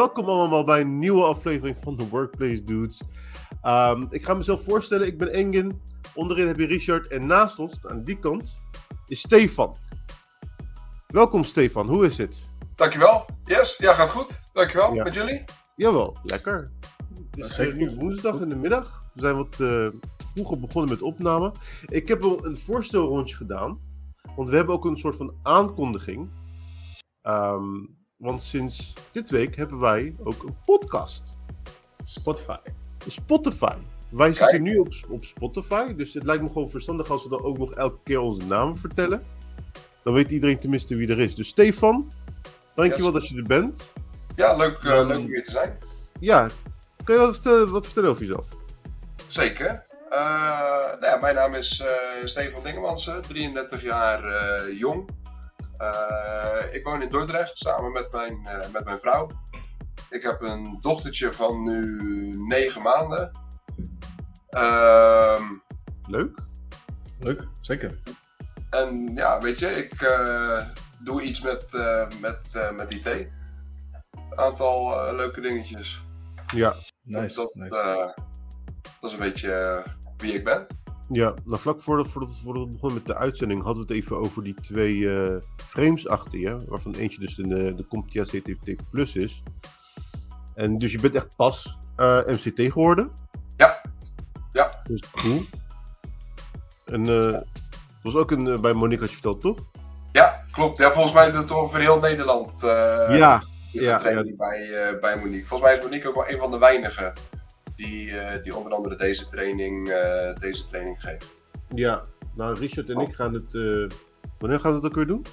welkom allemaal bij een nieuwe aflevering van de Workplace Dudes. Ehm, ik ga mezelf voorstellen, ik ben Engin. Onderin heb je Richard en naast ons, aan die kant, is Stefan. Welkom Stefan, hoe is het? Dankjewel. Yes, ja, gaat goed. Dankjewel. Ja. Met jullie? Jawel, lekker. Het is eh, nu woensdag in de middag. We zijn wat eh, vroeger begonnen met opname. Ik heb een voorstelrondje gedaan. Want we hebben ook een soort van aankondiging. Ehm, want sinds dit week hebben wij ook een podcast. Spotify. Spotify. Wij zitten nu op, op Spotify. Dus het lijkt me gewoon verstandig als we dan ook nog elke keer onze namen vertellen. Dan weet iedereen tenminste wie er is. Dus Stefan, dankjewel Yes. dat je er bent. Ja, leuk, eh, leuk om hier te zijn. Ja, kun je wat vertellen, wat vertellen over jezelf? Zeker. Eh, nou ja, mijn naam is eh, Stefan Dingemansen, 33 jaar eh, jong. Eh, ik woon in Dordrecht samen met mijn, eh, met mijn vrouw. Ik heb een dochtertje van nu 9 maanden. Ehm, Leuk. Leuk, zeker. en ja, weet je, ik eh, doe iets met, met, met IT. Een aantal leuke dingetjes. Ja, Nice. dat, nice. dat is een beetje wie ik ben. Ja. Nou, vlak voordat, voordat, voordat we begonnen met de uitzending hadden we het even over die twee eh, frames achter je. Waarvan eentje dus de, de CompTIA CTT Plus is. En dus je bent echt pas eh, MCT geworden. Ja. Ja. Dat is cool. En eh, dat was ook een, bij Monique had je verteld, toch? Ja, klopt. Ja, volgens mij doet het over heel Nederland. ja. ja, training Bij, bij Monique. Volgens mij is Monique ook wel een van de weinigen die, eh, die onder andere deze training, eh, deze training geeft. Ja. Nou, Richard en ik gaan het... eh, wanneer gaan we het ook weer doen?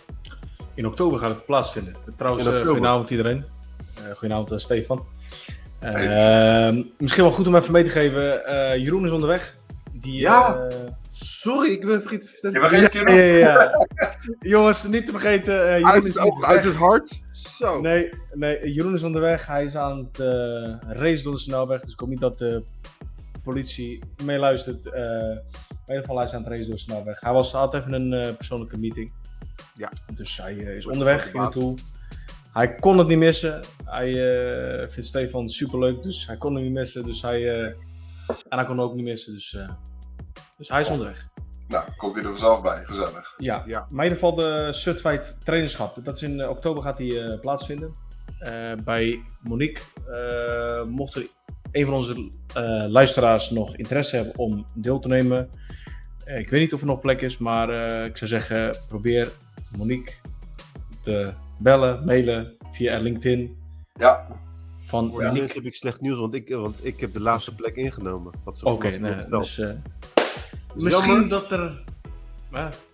In oktober gaat het plaatsvinden. Trouwens, goedenavond iedereen. Eh goedenavond Stefan. Misschien wel goed om even mee te geven. eh, Jeroen is onderweg. Die, Ja. Sorry, ik ben vergeten te vertellen. Ja, Jeroen? ja, ja. Jongens, niet te vergeten. eh, Jeroen Uit is uit het hart. Zo. Nee, nee, Jeroen is onderweg. Hij is aan het eh racen door de snelweg. Dus ik hoop niet dat de politie meeluistert. Eh in ieder geval, hij is aan het racen door de snelweg. Hij was, had even een eh, persoonlijke meeting. Ja. Dus hij is onderweg, de ging naartoe. Hij kon het niet missen. Hij eh, vindt Stefan superleuk, dus hij kon het niet missen. Dus hij, eh, en hij kon het ook niet missen. Dus, eh, dus hij is onderweg. Nou, komt hij er vanzelf bij. Gezellig. Ja, Ja. maar in ieder geval de Certified Trainerschap. Dat is in oktober gaat die eh, plaatsvinden. Eh, bij Monique. Eh, mocht er een van onze eh, luisteraars nog interesse hebben om deel te nemen. eh, ik weet niet of er nog plek is, maar eh, ik zou zeggen, probeer Monique te bellen, mailen via LinkedIn. Ja, Van Voor Monique. heb ik slecht nieuws, want ik, want ik heb de laatste plek ingenomen. Oké, nee, dus, eh, Dus misschien jammer. dat er.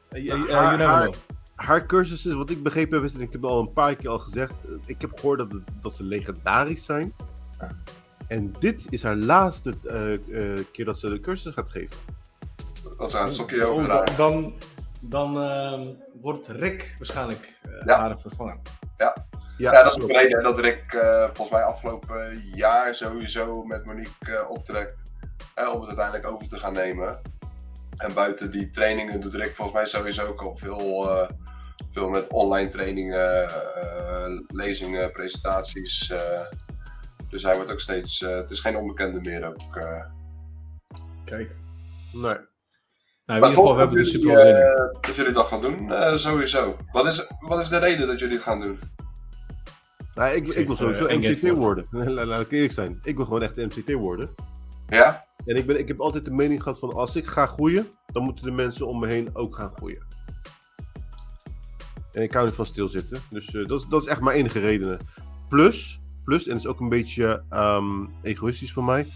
Ja, Maar haar- haar- cursussen, wat ik begrepen heb, is, en ik heb het al een paar keer al gezegd, eh, ik heb gehoord dat, het- dat ze legendarisch zijn. En dit is haar laatste eh, eh, keer dat ze de cursus gaat geven. dat ze aan het stokje Oh, overdragen. dan dan ehm, wordt Rick waarschijnlijk eh Ja. haar vervangen. Ja, dat is ook de reden dat Rick eh, volgens mij afgelopen jaar sowieso met Monique eh, optrekt. eh, om het uiteindelijk over te gaan nemen. En buiten die trainingen doet Rick volgens mij sowieso ook al veel, eh, veel met online trainingen, eh, lezingen, presentaties. eh. dus hij wordt ook steeds, eh, het is geen onbekende meer ook. eh. Kijk. Nee. Nou, in Maar ieder geval, we hebben er dat super zin in. eh, dat jullie dat gaan doen, eh, sowieso. Wat is, wat is de reden dat jullie het gaan doen? Nou, ik, ik wil sowieso MCT worden. Laat laat ik eerlijk zijn. Ik wil gewoon echt MCT worden. Ja? En ik, ben, ik heb altijd de mening gehad van als ik ga groeien, dan moeten de mensen om me heen ook gaan groeien. En ik hou niet van stilzitten. Dus eh, dat, is, dat is echt mijn enige redenen. Plus, plus, en dat is ook een beetje ehm, egoïstisch van mij.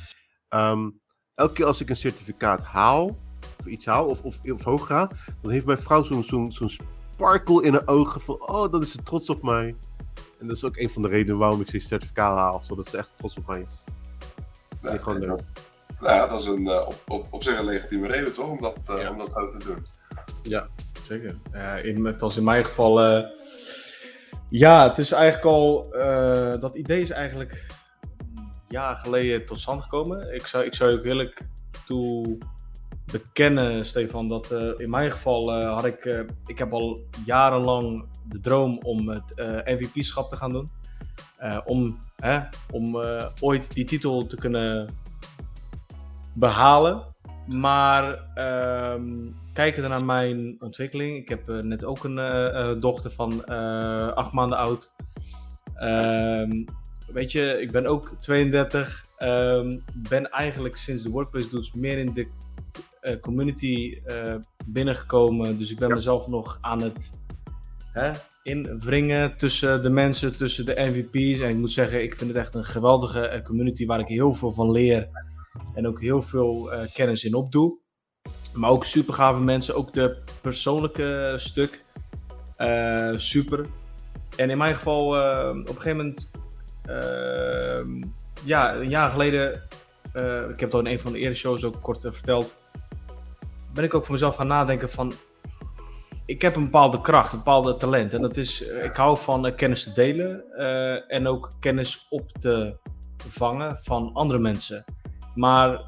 ehm, elke keer als ik een certificaat haal, of iets haal, of, of, of hoog ga, dan heeft mijn vrouw zo'n zo'n zo'n sparkle in haar ogen van, oh, dan is ze trots op mij. En dat is ook een van de redenen waarom ik zo'n certificaat haal, zodat ze echt trots op mij is. Ik gewoon leuk. Nou ja, dat is een, eh, op, op, op zich een legitieme reden toch, om dat, eh, Ja. om dat zo te doen. Ja, zeker. Ja, in, met- als in mijn geval. eh, ja, het is eigenlijk al. eh, dat idee is eigenlijk jaar geleden tot stand gekomen. Ik zou, ik zou je ook eerlijk toe bekennen, Stefan, dat eh, in mijn geval eh, had ik. eh, ik heb al jarenlang de droom om het eh MVP-schap te gaan doen. Om hè, om ooit die titel te kunnen behalen. Maar um, kijken naar mijn ontwikkeling. Ik heb net ook een dochter van acht maanden oud. Um, weet je, ik ben ook 32. Um, ehm, ben eigenlijk sinds de Workplace Dudes meer in de community binnengekomen. Dus ik ben mezelf nog aan het hè, invringen tussen de mensen, tussen de MVP's. En ik moet zeggen, ik vind het echt een geweldige eh, community waar ik heel veel van leer. En ook heel veel uh, kennis in opdoe. Maar ook super gave mensen. Ook de persoonlijke stuk. Uh, super. En in mijn geval, op een gegeven moment ja, een jaar geleden, ik heb al in een van de eerste shows ook kort verteld, ben ik ook voor mezelf gaan nadenken van, ik heb een bepaalde kracht, een bepaalde talent. En dat is, uh, ik hou van kennis te delen en ook kennis op te vangen van andere mensen. Maar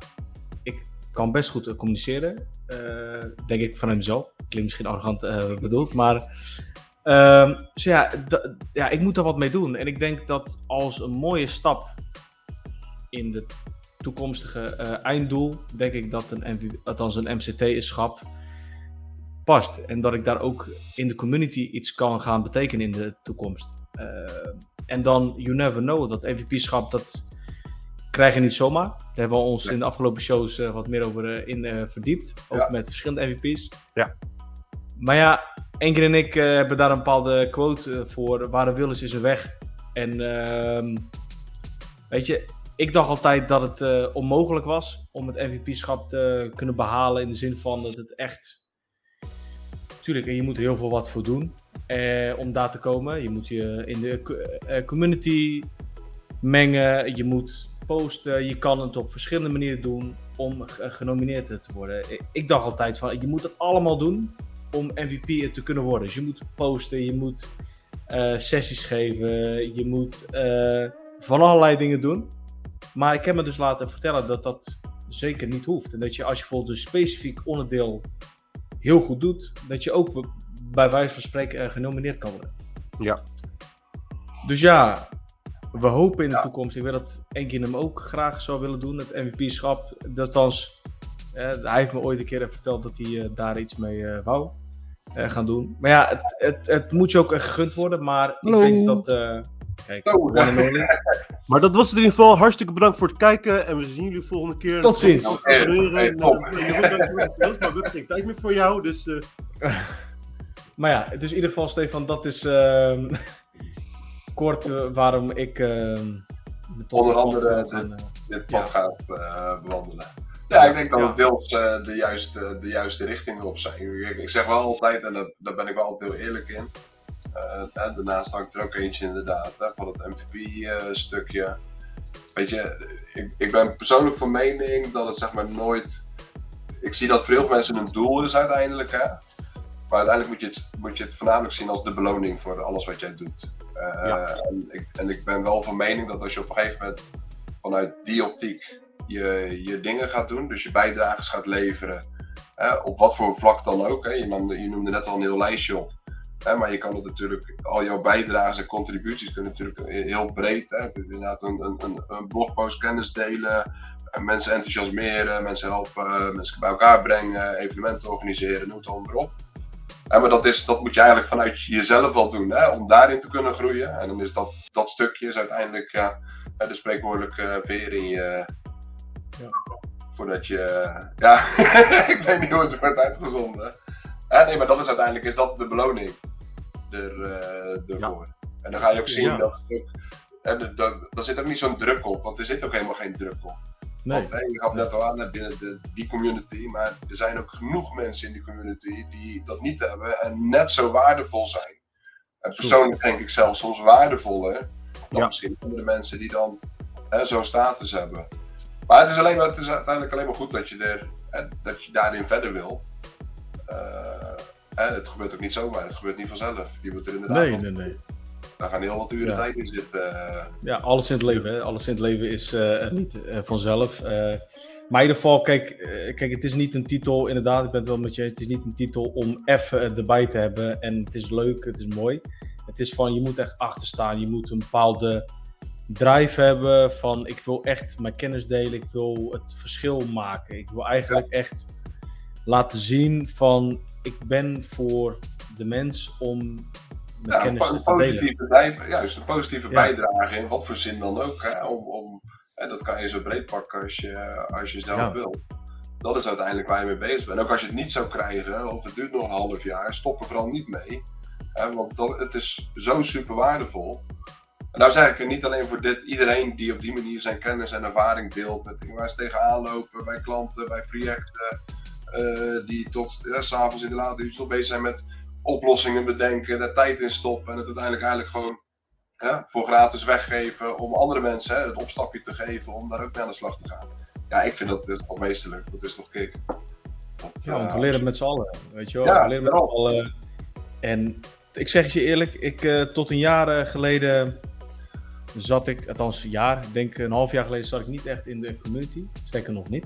ik kan best goed communiceren, denk ik van mezelf. Klinkt misschien arrogant bedoeld, maar Um, dus ja, ja, ik moet er wat mee doen. En ik denk dat als een mooie stap in de toekomstige uh, einddoel, denk ik dat een, MV, een MCT-schap past. En dat ik daar ook in de community iets kan gaan betekenen in de toekomst. Uh, en dan, you never know, dat MVP-schap, dat krijg je niet zomaar. Daar hebben we ons in de afgelopen shows uh, wat meer over in verdiept. Ook met verschillende MVP's. Ja. Maar ja, Enker en ik hebben daar een bepaalde quote voor. Waar de wil is, is er weg. En uh, weet je, ik dacht altijd dat het uh, onmogelijk was om het MVP-schap te kunnen behalen. In de zin van dat het echt. Tuurlijk, je moet heel veel wat voor doen om daar te komen. Je moet je in de community mengen. Je moet posten. Je kan het op verschillende manieren doen om genomineerd te worden. Ik dacht altijd van je moet het allemaal doen om MVP te kunnen worden. Dus je moet posten, je moet uh, sessies geven, je moet van allerlei dingen doen. Maar ik heb me dus laten vertellen dat dat zeker niet hoeft. En dat je als je bijvoorbeeld een specifiek onderdeel heel goed doet, dat je ook bij wijze van spreken uh, genomineerd kan worden. Ja. Dus ja, we hopen in de toekomst. Ik wil dat Enkin hem ook graag zou willen doen, het MVP-schap. Dat als, hij heeft me ooit een keer verteld dat hij daar iets mee wou. Eh, gaan doen. Maar ja, het, het, het, moet je ook gegund worden. Maar ik denk dat. Kijk, oh. maar dat was het in ieder geval. Hartstikke bedankt voor het kijken. En we zien jullie volgende keer. Tot ziens. Dat hey, maar we geen tijd meer voor jou. Dus, uh... maar ja, dus in ieder geval, Stefan, dat is ehm, kort waarom ik. Ehm, Onder andere dit, dit pad ja. gaat bewandelen. Ja, ik denk dat het deels uh, de, juiste, de juiste richting op zijn. Ik, ik zeg wel altijd, en daar, daar, ben ik wel altijd heel eerlijk in. Uh, daarnaast hangt er ook eentje inderdaad, hè, van het MVP-stukje. Eh, Weet je, ik, ik ben persoonlijk van mening dat het zeg maar nooit. Ik zie dat voor heel veel mensen een doel is uiteindelijk. Hè? Maar uiteindelijk moet je, het, moet je het voornamelijk zien als de beloning voor alles wat jij doet. Uh, en, ik, en ik ben wel van mening dat als je op een gegeven moment vanuit die optiek je, je dingen gaat doen, dus je bijdrages gaat leveren. op wat voor vlak dan ook. Hè. Je, noemde, je noemde net al een heel lijstje op. Hè, maar je kan het natuurlijk, al jouw bijdrages en contributies kunnen natuurlijk heel breed. Hè. Het is inderdaad een, een, een blogpost kennis delen, mensen enthousiasmeren, mensen helpen, mensen bij elkaar brengen, evenementen organiseren, noem het allemaal maar op. maar dat, is, dat moet je eigenlijk vanuit jezelf wel doen, hè, om daarin te kunnen groeien. En dan is dat, dat stukje is uiteindelijk ja, de spreekwoordelijke veer in je, ja. Voordat je. Ja, ik weet niet hoe het wordt uitgezonden. Eh, nee, maar dat is uiteindelijk is dat de beloning er, uh, ervoor. En dan ga je ook zien dat ook. En daar zit ook niet zo'n druk op, want er zit ook helemaal geen druk op. Nee. Want hè, je gaf net al aan binnen de, die community, maar er zijn ook genoeg mensen in die community die dat niet hebben en net zo waardevol zijn. En persoonlijk denk ik zelfs soms waardevoller dan misschien andere mensen die dan zo'n status hebben. Maar het is, alleen, het is uiteindelijk alleen maar goed dat je, er, hè, dat je daarin verder wil. Hè, het gebeurt ook niet zomaar, het gebeurt niet vanzelf. Je moet er inderdaad. Nee, nee, nee. Daar gaan heel wat uren tijd in zitten. Ja, alles in het leven. Hè? Alles in het leven is uh, niet uh, vanzelf. maar in ieder geval, kijk, kijk, het is niet een titel, inderdaad, ik ben het wel met je eens. Het is niet een titel om even erbij te hebben. En het is leuk, het is mooi. Het is van, je moet echt achter staan. Je moet een bepaalde drive hebben van, ik wil echt mijn kennis delen. Ik wil het verschil maken. Ik wil eigenlijk echt laten zien van, ik ben voor de mens om ja, een, een positieve bij, juist een positieve bijdrage in wat voor zin dan ook. Hè, om, om, en dat kan je zo breed pakken als je, als je zelf wil. Dat is uiteindelijk waar je mee bezig bent. Ook als je het niet zou krijgen, of het duurt nog een half jaar, stop er vooral niet mee. Hè, want dat, het is zo super waardevol. En nou zeg ik er niet alleen voor dit, iedereen die op die manier zijn kennis en ervaring deelt met dingen waar ze tegenaan lopen, bij klanten, bij projecten, uh, die tot uh, s'avonds in de late uurtjes nog bezig zijn met oplossingen bedenken, daar tijd in stoppen en het uiteindelijk eigenlijk gewoon hè, voor gratis weggeven om andere mensen hè, het opstapje te geven om daar ook mee aan de slag te gaan. Ja, ik vind dat is toch meesterlijk. Dat is toch kick. Dat, ja, want we leren met z'n allen, weet je wel. Ja, we leren met z'n allen. En ik zeg je eerlijk, ik, uh, tot een jaar geleden zat ik, althans een jaar, ik denk een half jaar geleden zat ik niet echt in de community. Sterker nog niet.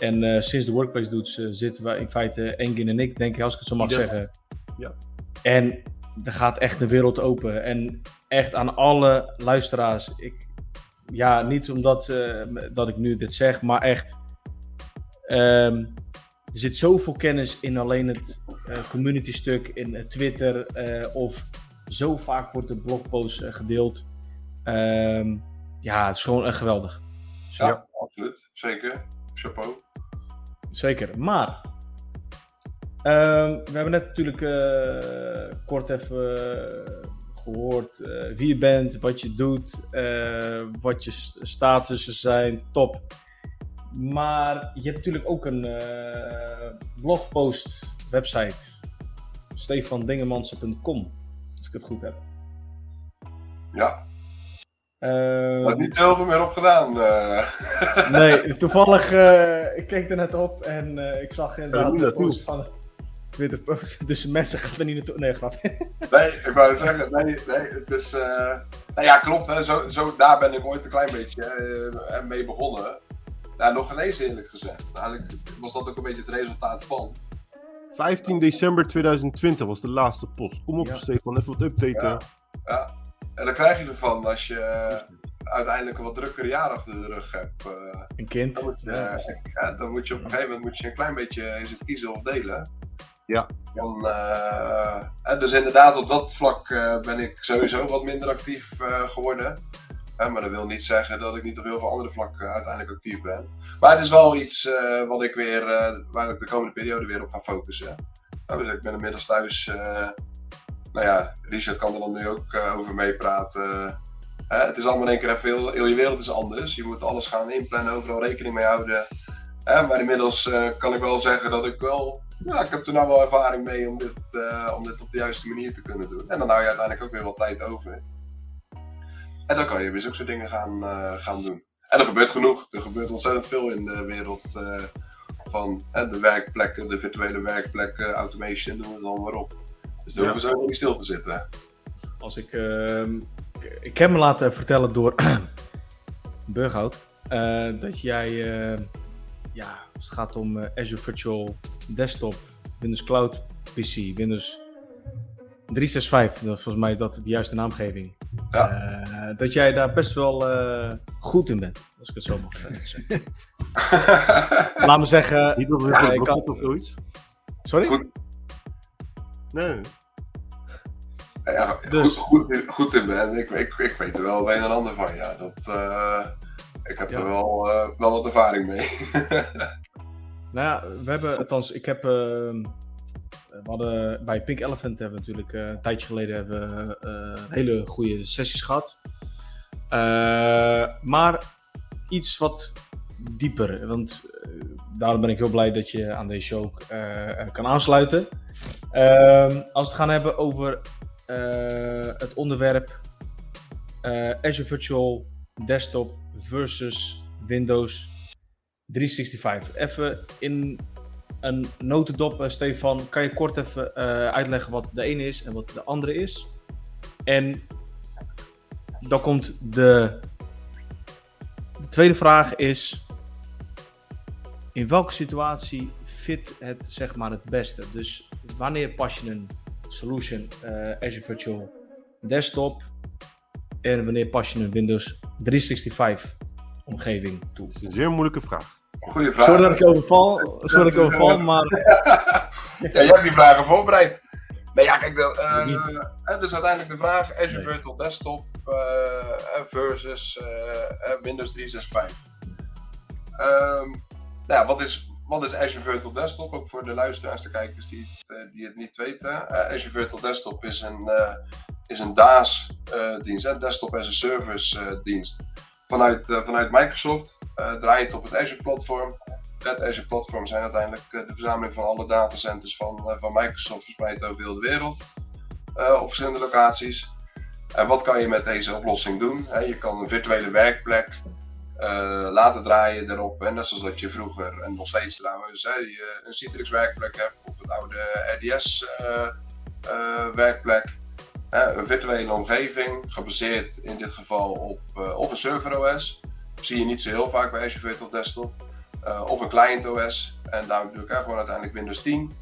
En uh, sinds de Workplace doet, uh, zitten we in feite Engin en ik, denk ik, als ik het zo mag zeggen, ja. En er gaat echt de wereld open. En echt aan alle luisteraars. Ik, ja, niet omdat uh, dat ik nu dit zeg, maar echt. Um, er zit zoveel kennis in alleen het uh, community stuk in Twitter. Of zo vaak wordt de blogpost gedeeld. Um, ja, het is gewoon echt geweldig. Ja, ja, absoluut. Zeker. Chapeau. Zeker. Maar Ehm, we hebben net natuurlijk uh, kort even uh, gehoord uh, wie je bent, wat je doet, wat je statussen zijn, top. Maar je hebt natuurlijk ook een blogpost website, stefandingemansen.com, als ik het goed heb. Ja. Er is niet zoveel meer op gedaan. nee, toevallig, ik keek er net op en ik zag inderdaad de post van Twitter post. Dus mensen gaan er niet naartoe. Nee, grap. Nee, ik wou zeggen, nee, nee, het is. Uh... Nou ja, klopt, hè. Zo, zo, daar ben ik ooit een klein beetje uh, mee begonnen. Nou, nog geen eens eerlijk gezegd. Eigenlijk was dat ook een beetje het resultaat van. 15 december 2020 was de laatste post. Kom op, ja. Stefan, even wat updaten. Ja, ja, en dan krijg je ervan als je uh, uiteindelijk een wat drukkere jaar achter de rug hebt. Uh, een kind. Dan moet, je, ja, dan moet je op een gegeven moment moet je een klein beetje is het kiezen of delen. Ja. Dan, uh, en dus inderdaad, op dat vlak uh, ben ik sowieso wat minder actief uh, geworden. maar dat wil niet zeggen dat ik niet op heel veel andere vlakken uiteindelijk actief ben. Maar het is wel iets wat ik weer, waar ik de komende periode weer op ga focussen. dus ik ben inmiddels thuis. Nou ja, Richard kan er dan nu ook over meepraten. het is allemaal in één keer even heel, heel je wereld is anders. Je moet alles gaan inplannen, overal rekening mee houden. maar inmiddels kan ik wel zeggen dat ik wel ja, ik heb er nou wel ervaring mee om dit, uh, om dit op de juiste manier te kunnen doen. En dan hou je uiteindelijk ook weer wat tijd over. En dan kan je weer zulke dingen gaan, gaan doen. En er gebeurt genoeg. Er gebeurt ontzettend veel in de wereld van de werkplekken, de virtuele werkplekken, automation, noem het dan maar op. Dus daar hoeven we zo niet stil te zitten. Als ik, ehm, ik heb me laten vertellen door Burghout dat jij, ja, als het gaat om Azure Virtual desktop, Windows Cloud PC, Windows 365, volgens mij is dat de juiste naamgeving. Ja. Uh, dat jij daar best wel uh, goed in bent, als ik het zo mag zeggen. Laat me zeggen. Niet of ja, ik kan... of zoiets. Sorry? Goed. Nee. Ja, dus. goed, goed, goed, in ben. Ik, ik, ik weet er wel het een en ander van. Ja, dat, uh, ik heb ja. er wel, wel wat ervaring mee. Nou ja, we hebben, althans, ik heb. Uh, we hadden bij Pink Elephant hebben we natuurlijk uh, een tijdje geleden hebben we, hele goede sessies gehad. Maar iets wat dieper. Want daarom ben ik heel blij dat je aan deze show kan aansluiten. Ehm, als we het gaan hebben over het onderwerp Azure Virtual Desktop versus Windows 365. Even in een notendop, uh, Stefan, kan je kort even uitleggen wat de ene is en wat de andere is? En dan komt de, de tweede vraag is, in welke situatie fit het zeg maar het beste? Dus wanneer pas je een solution uh, Azure Virtual desktop en wanneer pas je een Windows 365 omgeving toe? Dat is een zeer moeilijke vraag. Goeie vraag. Sorry dat ik overval, sorry dat ik overval, maar ja, jij hebt die vragen voorbereid. Nee, ja, kijk, de, uh, dus uiteindelijk de vraag Azure nee. Virtual Desktop uh, versus uh, Windows 365. Um, nou ja, wat is, wat is Azure Virtual Desktop? Ook voor de luisteraars, de kijkers die het, die het niet weten. Azure Virtual Desktop is een, is een DAS-dienst, Desktop as a Service dienst. Vanuit, vanuit Microsoft, draait op het Azure-platform. Het Azure Platform zijn uiteindelijk de verzameling van alle datacenters van, van Microsoft verspreid over heel de wereld. op verschillende locaties. En wat kan je met deze oplossing doen? je kan een virtuele werkplek uh, laten draaien erop. En net zoals dat je vroeger, en nog steeds trouwens, je een Citrix werkplek hebt op het oude RDS uh, uh, werkplek. een virtuele omgeving, gebaseerd in dit geval op, of een server OS. Zie je niet zo heel vaak bij Azure Virtual Desktop. of een client OS. En daar ik gewoon uiteindelijk Windows 10.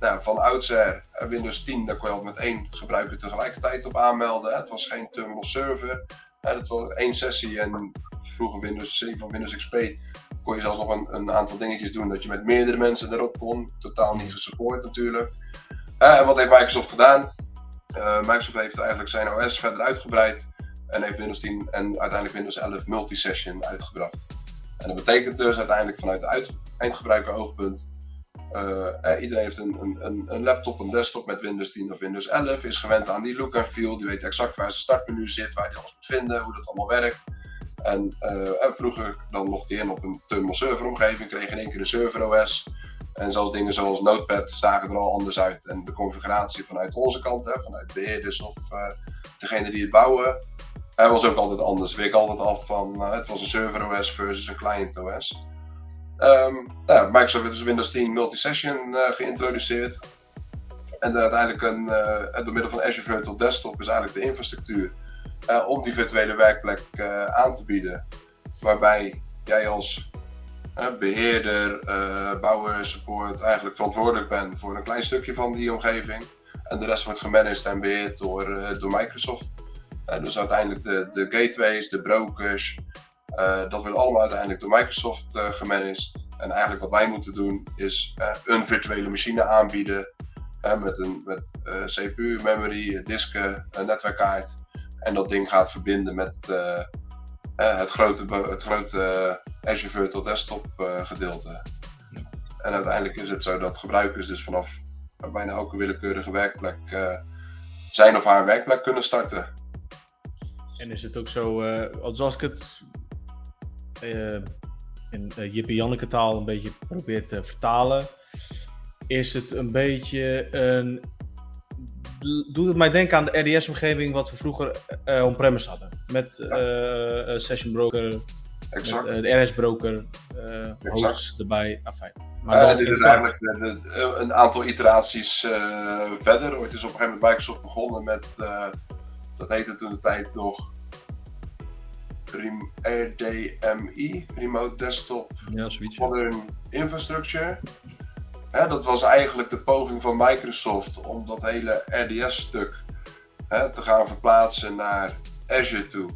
Nou, van oudsher, Windows 10, daar kon je al met één gebruiker tegelijkertijd op aanmelden. Het was geen terminal server. Het was één sessie en vroeger Windows 7 of Windows XP kon je zelfs nog een, een, aantal dingetjes doen dat je met meerdere mensen erop kon. Totaal niet gesupport natuurlijk. en wat heeft Microsoft gedaan? Uh, Microsoft heeft eigenlijk zijn OS verder uitgebreid en heeft Windows 10 en uiteindelijk Windows 11 multisession uitgebracht. En dat betekent dus uiteindelijk vanuit de eindgebruiker oogpunt uh, iedereen heeft een, een, een, laptop, een desktop met Windows 10 of Windows 11, is gewend aan die look en feel, die weet exact waar zijn startmenu zit, waar hij alles moet vinden, hoe dat allemaal werkt. En, en vroeger dan logde hij in op een terminal server omgeving, kreeg in één keer een server OS. En zelfs dingen zoals Notepad zagen er al anders uit. En de configuratie vanuit onze kant, hè, vanuit beheerders of uh, degene die het bouwen, was ook altijd anders. Week altijd af van het was een server OS versus een client OS. Um, nou, Microsoft heeft dus Windows 10 Multisession uh, geïntroduceerd. En uiteindelijk een, uh, door middel van Azure Virtual Desktop is eigenlijk de infrastructuur uh, om die virtuele werkplek aan te bieden. Waarbij jij als beheerder, bouwer, support eigenlijk verantwoordelijk bent voor een klein stukje van die omgeving. En de rest wordt gemanaged en beheerd door, door Microsoft. dus uiteindelijk de, de gateways, de brokers, uh, dat wordt allemaal uiteindelijk door Microsoft uh, gemanaged. En eigenlijk wat wij moeten doen is uh, een virtuele machine aanbieden. met een met, CPU, memory, disken, een netwerkkaart. En dat ding gaat verbinden met het grote, het grote Azure Virtual Desktop gedeelte. En uiteindelijk is het zo dat gebruikers dus vanaf bijna elke willekeurige werkplek zijn of haar werkplek kunnen starten. En is het ook zo, zoals ik het uh, in uh, Jippe Janneke taal een beetje probeert te vertalen, is het een beetje een. Doet het mij denken aan de RDS-omgeving wat we vroeger uh, on-premise hadden. Met. Session Broker, exact. Met, de RS-broker, hosts erbij. Afijn. Maar dit is eigenlijk de, de, een aantal iteraties verder. Ooit is op een gegeven moment Microsoft begonnen met, dat heette toen de tijd nog RDMI, Remote Desktop ja, zoiets, Modern Infrastructure. dat was eigenlijk de poging van Microsoft om dat hele RDS-stuk te gaan verplaatsen naar Azure toe.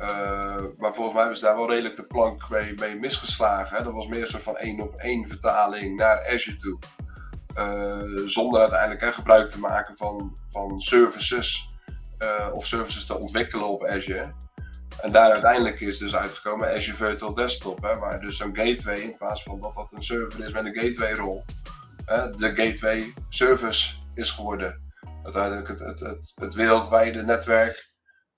Uh, maar volgens mij ze daar wel redelijk de plank mee, mee misgeslagen. Hè. Dat was meer een soort van één op één vertaling naar Azure toe. Uh, zonder uiteindelijk hè, gebruik te maken van, van services uh, of services te ontwikkelen op Azure. En daar uiteindelijk is dus uitgekomen Azure Virtual Desktop, hè, waar dus zo'n gateway, in plaats van dat dat een server is met een gateway-rol, de gateway service is geworden. Uiteindelijk het, het, het, het wereldwijde netwerk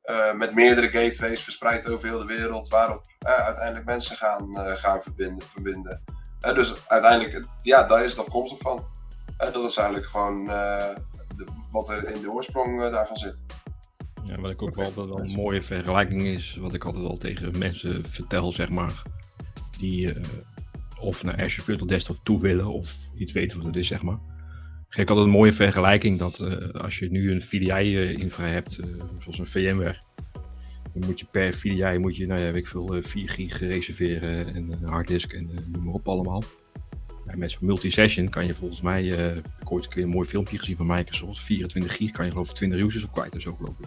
uh, met meerdere gateways verspreid over heel de wereld, waarop uh, uiteindelijk mensen gaan, uh, gaan verbinden. verbinden. dus uiteindelijk, ja, daar is het afkomstig van. dat is eigenlijk gewoon de, wat er in de oorsprong daarvan zit. Ja, wat ik ook wel altijd wel een mooie vergelijking is, wat ik altijd al tegen mensen vertel, zeg maar, die uh, of naar Azure Virtual Desktop toe willen of iets weten wat het is, zeg maar. Geef ik altijd een mooie vergelijking dat uh, als je nu een VDI-infra uh, hebt, uh, zoals een VMware, dan moet je per VDI moet je, nou ja, weet ik veel, 4 gig reserveren en een harddisk en noem maar op allemaal. En met zo'n multi-session kan je volgens mij, uh, ik ooit een keer een mooi filmpje gezien van Microsoft, 24 gig kan je geloof ik 20 users op kwijt, dus ook geloof ik.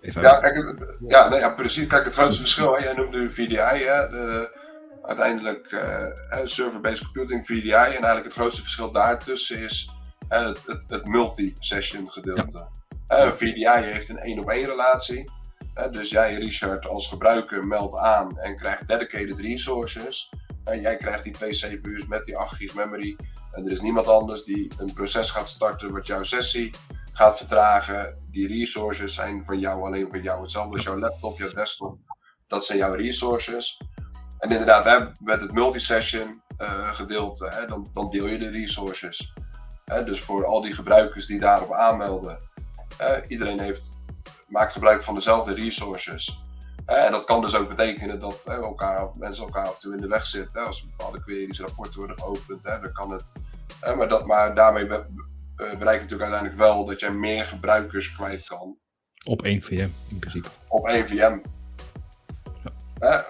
Even ja, kijk, ja, nee, ja, precies. Kijk, het grootste verschil, hè, jij noemde VDI, hè, de, uiteindelijk uh, server-based computing, VDI, en eigenlijk het grootste verschil daartussen is uh, het, het, het multi-session gedeelte. Ja. VDI heeft een één op één relatie. dus jij, Richard, als gebruiker meldt aan en krijgt dedicated resources. En jij krijgt die twee CPU's met die 8 GB memory. En er is niemand anders die een proces gaat starten wat jouw sessie gaat vertragen. Die resources zijn van jou, alleen van jou. Hetzelfde als jouw laptop, jouw desktop. Dat zijn jouw resources. En inderdaad, hè, met het multisession uh, gedeelte, hè, dan, dan, deel je de resources. Hè, dus voor al die gebruikers die daarop aanmelden, iedereen heeft, maakt gebruik van dezelfde resources. en dat kan dus ook betekenen dat elkaar, mensen elkaar af en toe in de weg zitten. als bepaalde queries, rapporten worden geopend, dan kan het. maar, dat, maar daarmee bereik je natuurlijk uiteindelijk wel dat je meer gebruikers kwijt kan. Op één VM in principe. Op één VM.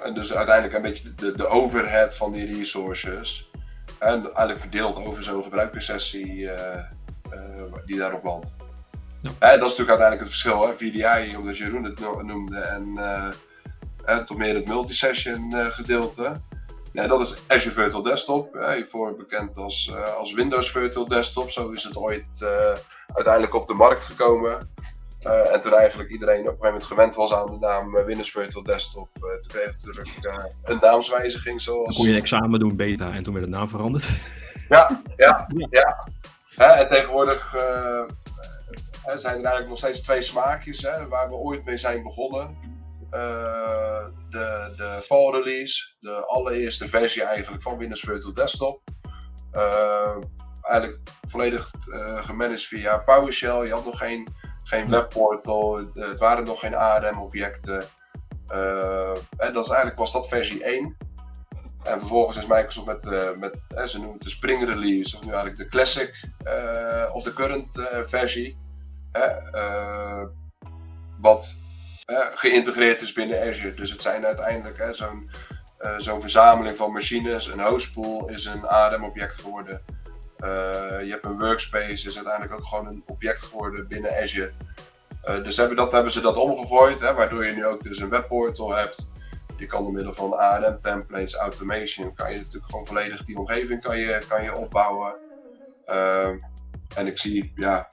En dus uiteindelijk een beetje de, de overhead van die resources. En eigenlijk verdeeld over zo'n gebruikerssessie uh, die daarop landt. Ja. En dat is natuurlijk uiteindelijk het verschil. Hè? VDI, omdat Jeroen het noemde, en, uh, en tot meer het multisession gedeelte. Ja, dat is Azure Virtual Desktop, hiervoor bekend als, als Windows Virtual Desktop. Zo is het ooit uiteindelijk op de markt gekomen. Uh, en toen eigenlijk iedereen op een gegeven moment gewend was aan de naam Windows Virtual Desktop, toen kreeg het natuurlijk een naamswijziging zoals... Dan kon je een examen doen, beta, en toen werd de naam veranderd. Ja, ja, ja. ja. en tegenwoordig zijn er eigenlijk nog steeds twee smaakjes hè, waar we ooit mee zijn begonnen. De, de fall release, de allereerste versie eigenlijk van Windows Virtual Desktop. eigenlijk volledig gemanaged via PowerShell. Je had nog geen geen webportal, het waren nog geen ARM-objecten. En dat is eigenlijk was dat versie 1. En vervolgens is Microsoft met, uh, met ze noemen het de Spring Release, of nu eigenlijk de Classic of de current versie. wat geïntegreerd is binnen Azure. Dus het zijn uiteindelijk zo'n zo'n verzameling van machines. Een hostpool is een ARM-object geworden. Uh, je hebt een workspace, is uiteindelijk ook gewoon een object geworden binnen Azure. Uh, dus hebben, dat, hebben ze dat omgegooid, hè, waardoor je nu ook dus een webportal hebt. Je kan door middel van ARM templates, automation, kan je natuurlijk gewoon volledig die omgeving kan je, kan je opbouwen. Uh, en ik zie, ja,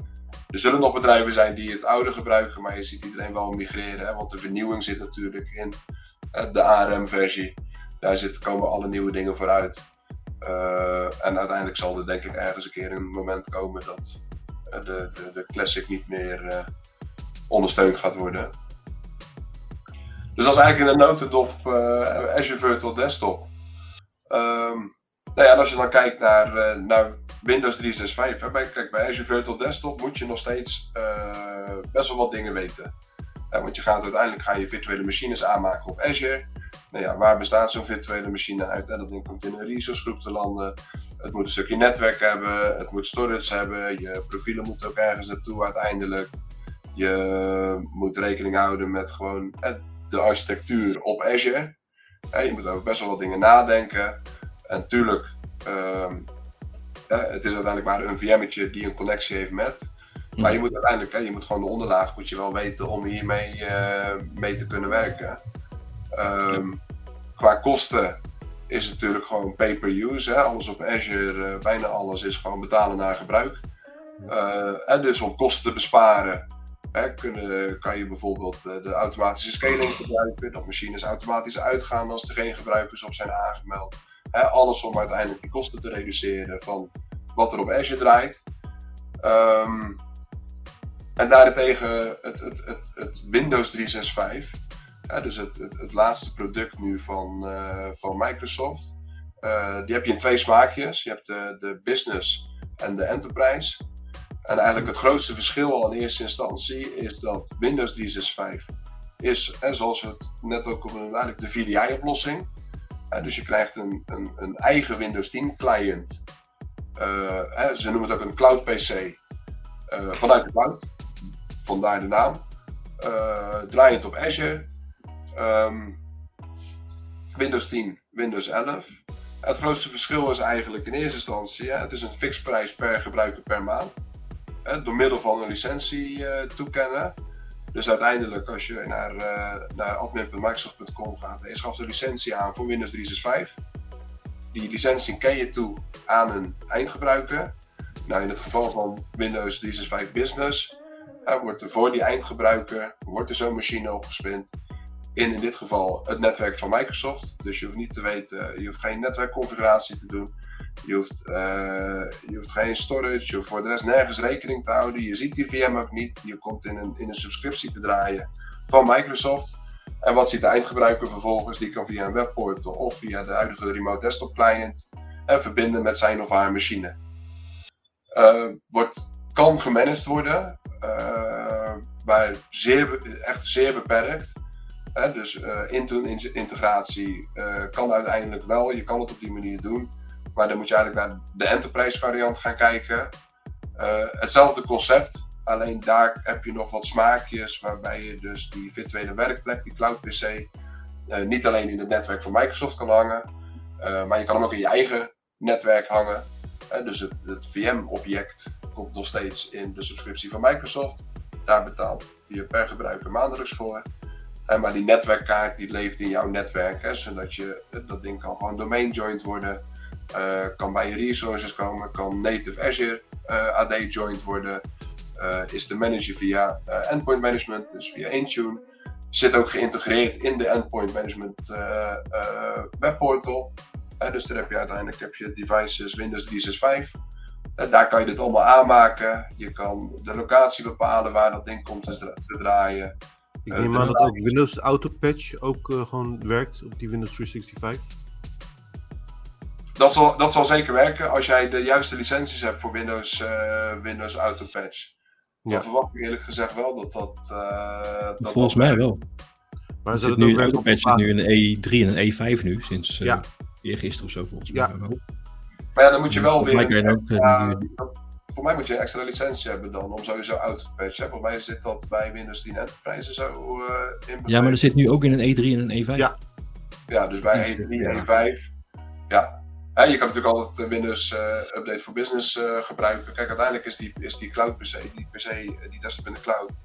er zullen nog bedrijven zijn die het oude gebruiken, maar je ziet iedereen wel migreren. Hè, want de vernieuwing zit natuurlijk in de ARM-versie. Daar zit, komen alle nieuwe dingen vooruit. Uh, en uiteindelijk zal er denk ik ergens een keer een moment komen dat uh, de, de, de, Classic niet meer ondersteund gaat worden. Dus dat is eigenlijk in de notendop Azure Virtual Desktop. Um, nou ja, als je dan kijkt naar, naar Windows 365, hè, bij, kijk, bij Azure Virtual Desktop moet je nog steeds best wel wat dingen weten. want je gaat uiteindelijk ga je virtuele machines aanmaken op Azure. Nou ja, waar bestaat zo'n virtuele machine uit? En dat ding komt in een resource groep te landen. Het moet een stukje netwerk hebben, het moet storage hebben, je profielen moeten ook ergens naartoe uiteindelijk. Je moet rekening houden met gewoon de architectuur op Azure. Je moet over best wel wat dingen nadenken. En natuurlijk, ehm, het is uiteindelijk maar een VM'tje die een connectie heeft met. Maar je moet uiteindelijk, je moet gewoon de onderlaag moet je wel weten om hiermee uh, mee te kunnen werken. Um, qua kosten is het natuurlijk gewoon pay-per-use. Alles op Azure, uh, bijna alles is gewoon betalen naar gebruik. Uh, en dus om kosten te besparen, hè, kunnen, kan je bijvoorbeeld de automatische scaling gebruiken. Dat machines automatisch uitgaan als er geen gebruikers op zijn aangemeld. Hè, alles om uiteindelijk die kosten te reduceren van wat er op Azure draait. Um, en daarentegen het, het, het, het Windows 365 dus het, laatste product nu van, uh, van Microsoft. Uh, die heb je in twee smaakjes. Je hebt de, de business en de enterprise. En eigenlijk het grootste verschil al in eerste instantie is dat Windows 365 is, en zoals we het net ook noemen, eigenlijk de VDI-oplossing. Dus je krijgt een, een, een, eigen Windows 10 client. Uh, ze noemen het ook een cloud PC. vanuit de cloud. Vandaar de naam. draaiend op Azure. Um, Windows 10, Windows 11. Het grootste verschil is eigenlijk in eerste instantie, het is een fixprijs per gebruiker per maand. door middel van een licentie toekennen. Dus uiteindelijk, als je naar, uh, naar admin.microsoft.com gaat en je schaft een licentie aan voor Windows 365, die licentie ken je toe aan een eindgebruiker. Nou, in het geval van Windows 365 Business wordt er voor die eindgebruiker wordt er zo'n machine opgespind. In, in dit geval het netwerk van Microsoft. Dus je hoeft niet te weten, je hoeft geen netwerkconfiguratie te doen. Je hoeft, uh, je hoeft geen storage, je hoeft voor de rest nergens rekening te houden. Je ziet die VM ook niet. Je komt in een, in een subscriptie te draaien van Microsoft. En wat ziet de eindgebruiker vervolgens? Die kan via een webportal of via de huidige remote desktop client en verbinden met zijn of haar machine. Uh, wordt, kan gemanaged worden, maar zeer, echt zeer beperkt. Dus uh, integratie kan uiteindelijk wel, je kan het op die manier doen. Maar dan moet je eigenlijk naar de enterprise variant gaan kijken. hetzelfde concept, Alleen daar heb je nog wat smaakjes waarbij je dus die virtuele werkplek, die cloud PC, niet alleen in het netwerk van Microsoft kan hangen, maar je kan hem ook in je eigen netwerk hangen. Dus het, het VM-object komt nog steeds in de subscriptie van Microsoft. Daar betaalt je per gebruiker maandelijks voor. Maar die netwerkkaart die leeft in jouw netwerk, hè, zodat je, dat ding kan gewoon domain joint worden, kan bij je resources komen, kan native Azure AD joint worden. Eh, is de manager via eh, endpoint management, dus via Intune. Zit ook geïntegreerd in de endpoint management eh, webportal. dus daar heb je uiteindelijk heb je devices Windows 365. daar kan je dit allemaal aanmaken. Je kan de locatie bepalen waar dat ding komt te, draaien. Ik neem aan dat ook Windows Autopatch ook gewoon werkt op die Windows 365. Dat zal, dat zal zeker werken als jij de juiste licenties hebt voor Windows, uh, Windows Autopatch. Ja. verwacht ik eerlijk gezegd wel dat dat... Uh, dat Volgens mij wel. Maar zit nu, een zit nu een E3 en een E5 nu, sinds uh, ja. eergisteren of zo volgens mij ja. wel. Maar ja, dan moet je wel weer... Ook, uh, voor mij moet je een extra licentie hebben dan, om sowieso auto te patchen. Volgens mij zit dat bij Windows 10 Enterprise zo in. Ja, maar er zit nu ook in een E3 en een E5. Ja, ja dus bij E3 en E5... Ja, je kan natuurlijk altijd de Windows uh, Update for Business uh, gebruiken. Kijk, uiteindelijk is die, is die cloud PC, die PC, eh, die desktop in de cloud,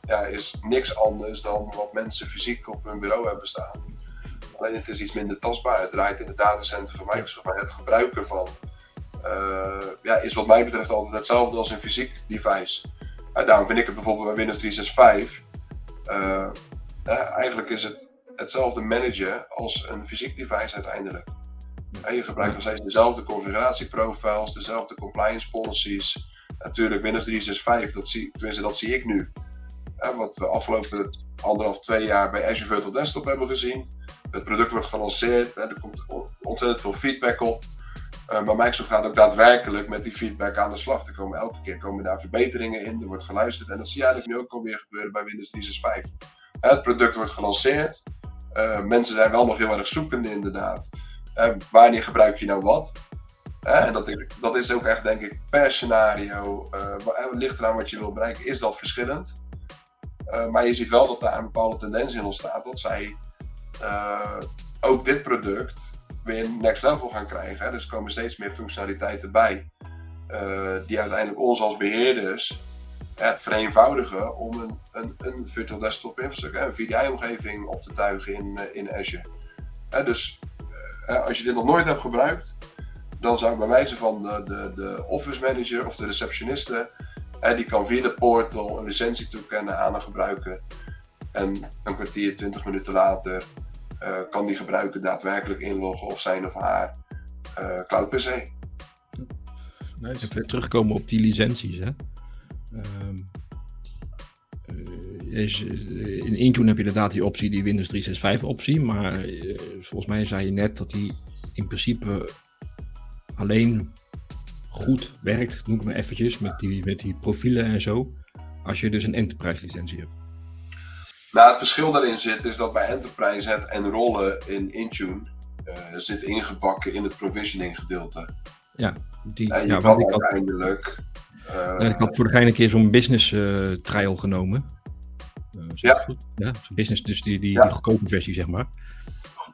ja, is niks anders dan wat mensen fysiek op hun bureau hebben staan. Alleen het is iets minder tastbaar. Het draait in het datacenter van Microsoft. Maar het gebruiken van ja, is wat mij betreft altijd hetzelfde als een fysiek device. daarom vind ik het bijvoorbeeld bij Windows 365. eigenlijk is het hetzelfde managen als een fysiek device uiteindelijk. En je gebruikt nog steeds dezelfde configuratieprofiles, dezelfde compliance policies. Natuurlijk, Windows 365, dat zie, tenminste dat zie ik nu. wat we afgelopen anderhalf, twee jaar bij Azure Virtual Desktop hebben gezien. Het product wordt gelanceerd en er komt ontzettend veel feedback op. Uh, maar Microsoft gaat ook daadwerkelijk met die feedback aan de slag. Er komen elke keer komen daar verbeteringen in, er wordt geluisterd. En dat zie je eigenlijk nu ook alweer gebeuren bij Windows 365. het product wordt gelanceerd. Uh, mensen zijn wel nog heel erg zoekende inderdaad. Uh, wanneer gebruik je nou wat? En dat, dat is ook echt, denk ik, per scenario, ligt eraan wat je wil bereiken, is dat verschillend. maar je ziet wel dat daar een bepaalde tendens in ontstaat dat zij ook dit product weer next level gaan krijgen. Hè? Dus er komen steeds meer functionaliteiten bij, die uiteindelijk ons als beheerders het vereenvoudigen om een, een, een virtual desktop infrastructuur, een VDI-omgeving op te tuigen in, in Azure. dus als je dit nog nooit hebt gebruikt, dan zou ik bij wijze van de, de, de office manager of de receptioniste, die kan via de portal een licentie toekennen aan een gebruiker. En een kwartier, twintig minuten later uh, kan die gebruiker daadwerkelijk inloggen of zijn of haar uh, cloud PC. Nice. Even terugkomen op die licenties. Hè? Um, is, eh, in Intune heb je inderdaad die optie, die Windows 365 optie. Maar eh, volgens mij zei je net dat die in principe alleen goed werkt, noem ik maar eventjes, met die, met die profielen en zo. Als je dus een enterprise licentie hebt. Nou, het verschil daarin zit is dat bij enterprise het enrollen in Intune uh, zit ingebakken in het provisioning gedeelte. Ja, die, en je ja, kan ik uiteindelijk... Uh, ik had voor de een keer zo'n business uh, trial genomen. Ja. ja. Business, dus die, die, die goedkope versie, zeg maar.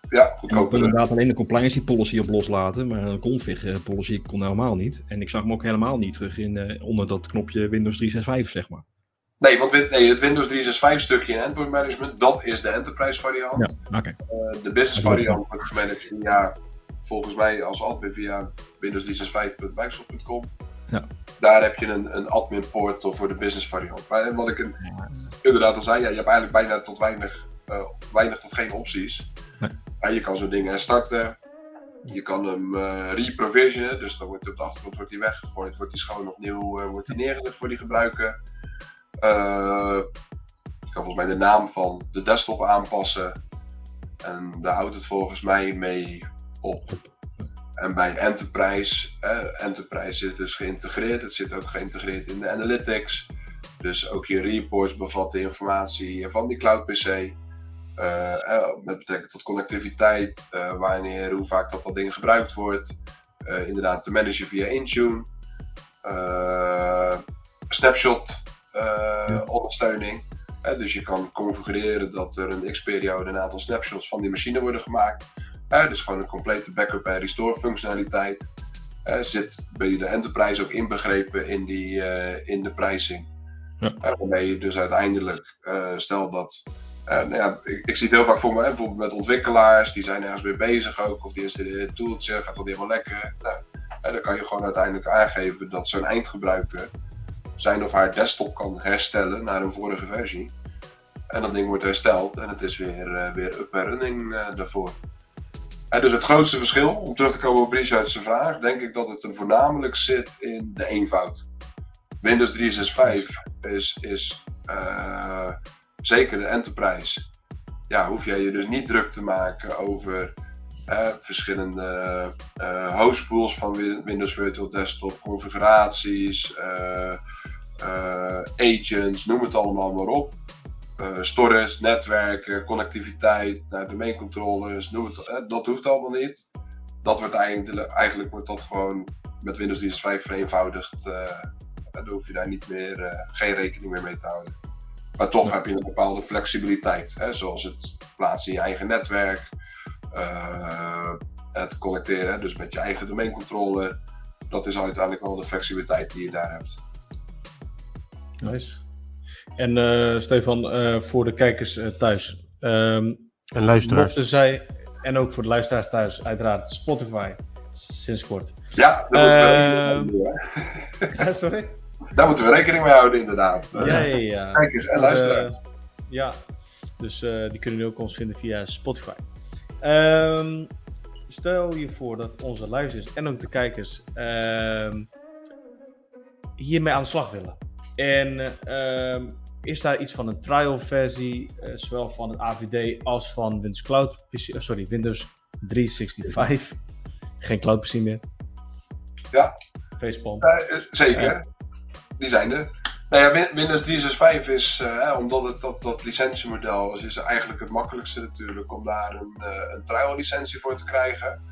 Ja, goedkoper. Ik kon inderdaad alleen de compliance policy op loslaten, maar een config policy kon helemaal niet. En ik zag hem ook helemaal niet terug in, onder dat knopje Windows 365, zeg maar. Nee, want nee, het Windows 365 stukje in Endpoint Management, dat is de enterprise variant. Ja, okay. uh, de business variant wordt gemanaged via, volgens mij als admin via windows365.microsoft.com. Ja. Daar heb je een, een admin portal voor de business variant. Maar wat ik inderdaad al zei, ja, je hebt eigenlijk bijna tot weinig, uh, weinig tot geen opties. Nee. Ja, je kan zo'n ding herstarten. Je kan hem uh, reprovisionen, dus dan wordt op de achtergrond wordt hij weggegooid, wordt hij schoon opnieuw wordt hij neergezet voor die gebruiker. Je kan volgens mij de naam van de desktop aanpassen. En daar houdt het volgens mij mee op. En bij Enterprise, eh, Enterprise is dus geïntegreerd. Het zit ook geïntegreerd in de analytics. Dus ook je reports bevatten informatie van die cloud PC. Uh, met betrekking tot connectiviteit, wanneer, hoe vaak dat, dat ding gebruikt wordt. Inderdaad, te managen via Intune. snapshot ja. ondersteuning. dus je kan configureren dat er een x-periode een aantal snapshots van die machine worden gemaakt. dus gewoon een complete backup en restore functionaliteit. zit bij de enterprise ook inbegrepen in, die, in de pricing. Ja. waarmee je dus uiteindelijk, stel dat uh, nou ja, ik, ik, zie het heel vaak voor me, hè, bijvoorbeeld met ontwikkelaars, die zijn ergens mee bezig ook, of die installeren een toeltje, gaat dat helemaal lekker. Nou, en dan kan je gewoon uiteindelijk aangeven dat zo'n eindgebruiker zijn of haar desktop kan herstellen naar een vorige versie. En dat ding wordt hersteld en het is weer, uh, weer up en running uh, daarvoor. Dus het grootste verschil, om terug te komen op Richard's vraag, denk ik dat het voornamelijk zit in de eenvoud. Windows 365 is, is uh, zeker de enterprise, ja, hoef jij je dus niet druk te maken over eh, verschillende uh, hostpools van Windows Virtual Desktop, configuraties, uh, agents, noem het allemaal maar op. storage, netwerken, connectiviteit, nou, domeincontrollers, noem het, dat hoeft allemaal niet. Dat wordt eigenlijk, eigenlijk wordt dat gewoon met Windows 365 vereenvoudigd. dan hoef je daar niet meer, geen rekening meer mee te houden. Maar toch heb je een bepaalde flexibiliteit, hè, zoals het plaatsen in je eigen netwerk, uh, het connecteren, dus met je eigen domeincontrole. Dat is uiteindelijk wel de flexibiliteit die je daar hebt. Nice. En uh, Stefan, uh, voor de kijkers thuis. Um, en luisteraars. Zij, en ook voor de luisteraars thuis, uiteraard Spotify, sinds kort. Ja, dat moet wel. ja, sorry? Daar moeten we rekening mee houden, inderdaad. Ja, ja, ja. Kijkers en luisteraars. Uh, ja, dus uh, die kunnen nu ook ons vinden via Spotify. Um, stel je voor dat onze luisteraars en ook de kijkers um, hiermee aan de slag willen. En um, is daar iets van een trial versie, uh, zowel van het AVD als van Windows Cloud PC, sorry, Windows 365. Geen Cloud PC meer. Ja. Facepalm. zeker die zijn er. Nou ja, Windows 365 is, uh, omdat het dat, dat licentiemodel is, is eigenlijk het makkelijkste natuurlijk om daar een, uh, een trial licentie voor te krijgen.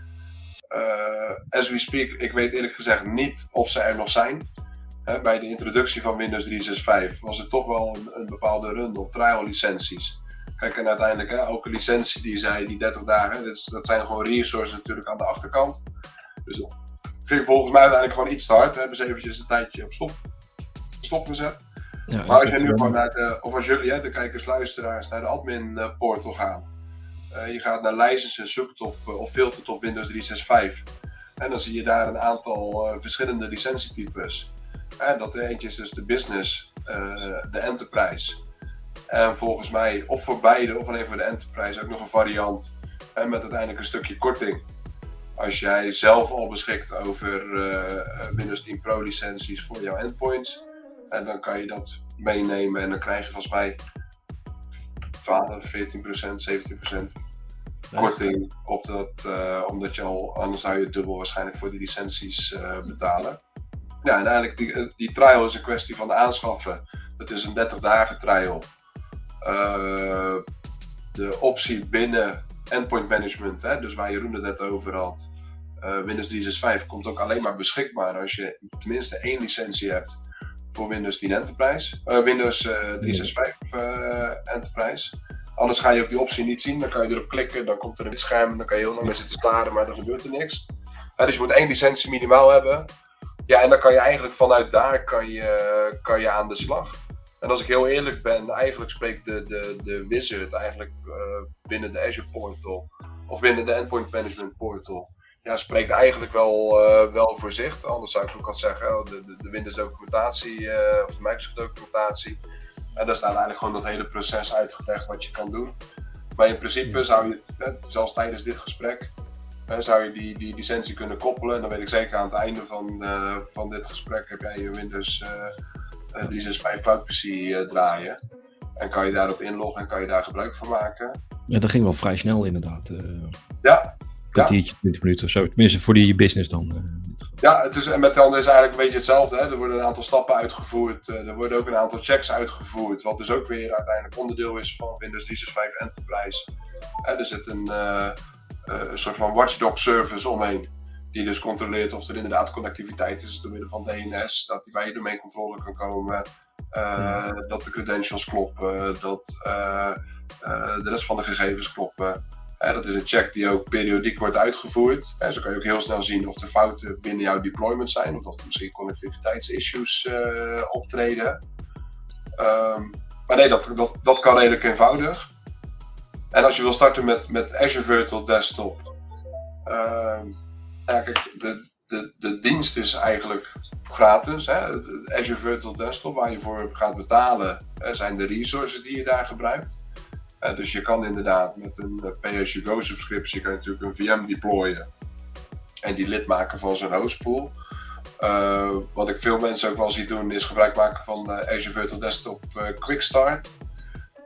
Uh, as we speak, ik weet eerlijk gezegd niet of ze er nog zijn. bij de introductie van Windows 365 was er toch wel een, een bepaalde run op trial licenties. Kijk, en uiteindelijk hè, ook licentie die zei, die 30 dagen, dat, dat zijn gewoon resources natuurlijk aan de achterkant. Dus dat ging volgens mij uiteindelijk gewoon iets te hard. Hebben ze eventjes een tijdje op stop stopgezet. Ja, maar als je nu gewoon naar de, of als jullie, hè, de kijkers, luisteraars, naar de admin portal gaan. Uh, je gaat naar licenses, zoekt op uh, of filtert op Windows 365. En dan zie je daar een aantal verschillende licentietypes. dat eentje is dus de business, de enterprise. En volgens mij, of voor beide, of alleen voor de enterprise, ook nog een variant. met uiteindelijk een stukje korting. Als jij zelf al beschikt over Windows 10 Pro licenties voor jouw endpoints en dan kan je dat meenemen en dan krijg je volgens mij 12, 14 procent, 17 procent korting op dat, uh, omdat je al, anders zou je dubbel waarschijnlijk voor die licenties uh, betalen. Ja, en eigenlijk die, eh, die trial is een kwestie van aanschaffen. Het is een 30 dagen trial. Uh, de optie binnen endpoint management, hè, dus waar Jeroen het net over had, Windows 365 komt ook alleen maar beschikbaar als je tenminste één licentie hebt voor Windows 10 Enterprise. Uh, Windows uh, 365 uh, Enterprise. Anders ga je ook die optie niet zien. Dan kan je erop klikken, dan komt er een scherm. Dan kan je heel lang mee zitten staren, maar dan gebeurt er niks. dus je moet één licentie minimaal hebben. Ja, en dan kan je eigenlijk vanuit daar kan je, kan je aan de slag. En als ik heel eerlijk ben, eigenlijk spreekt de, de, de wizard eigenlijk uh, binnen de Azure Portal of binnen de Endpoint Management Portal. Ja, spreekt eigenlijk wel, uh, wel voor zich. Anders zou ik ook al zeggen, de, de, de Windows documentatie uh, of de Microsoft documentatie. En daar staat eigenlijk gewoon dat hele proces uitgelegd wat je kan doen. Maar in principe zou je, zelfs tijdens dit gesprek, zou je die, die licentie kunnen koppelen. En dan weet ik zeker aan het einde van, uh, van dit gesprek heb jij je Windows uh, 365 Cloud PC draaien. En kan je daarop inloggen en kan je daar gebruik van maken. Ja, dat ging wel vrij snel inderdaad. ja, kwartiertje, 20 minuten of zo. Tenminste, voor die business dan. Uh, ja, het is, en met is eigenlijk een beetje hetzelfde. Hè? Er worden een aantal stappen uitgevoerd. Uh, er worden ook een aantal checks uitgevoerd. Wat dus ook weer uiteindelijk onderdeel is van Windows 365 Enterprise. Er zit een, een soort van watchdog service omheen. Die dus controleert of er inderdaad connectiviteit is door middel van DNS. Dat die bij je domeincontrole kan komen. Dat de credentials kloppen. Dat de rest van de gegevens kloppen dat is een check die ook periodiek wordt uitgevoerd. zo kan je ook heel snel zien of er fouten binnen jouw deployment zijn, of dat er misschien connectiviteitsissues uh, optreden. Ehm, maar nee, dat, dat, dat kan redelijk eenvoudig. En als je wil starten met, met Azure Virtual Desktop, kijk, de, de, de dienst is eigenlijk gratis. Hè? Azure Virtual Desktop, waar je voor gaat betalen, zijn de resources die je daar gebruikt. Uh, dus je kan inderdaad met een uh, pay-as-you-go subscriptie kan je natuurlijk een VM deployen en die lid maken van zijn hostpool. Uh, wat ik veel mensen ook wel zie doen is gebruik maken van Azure Virtual Desktop Quick Start.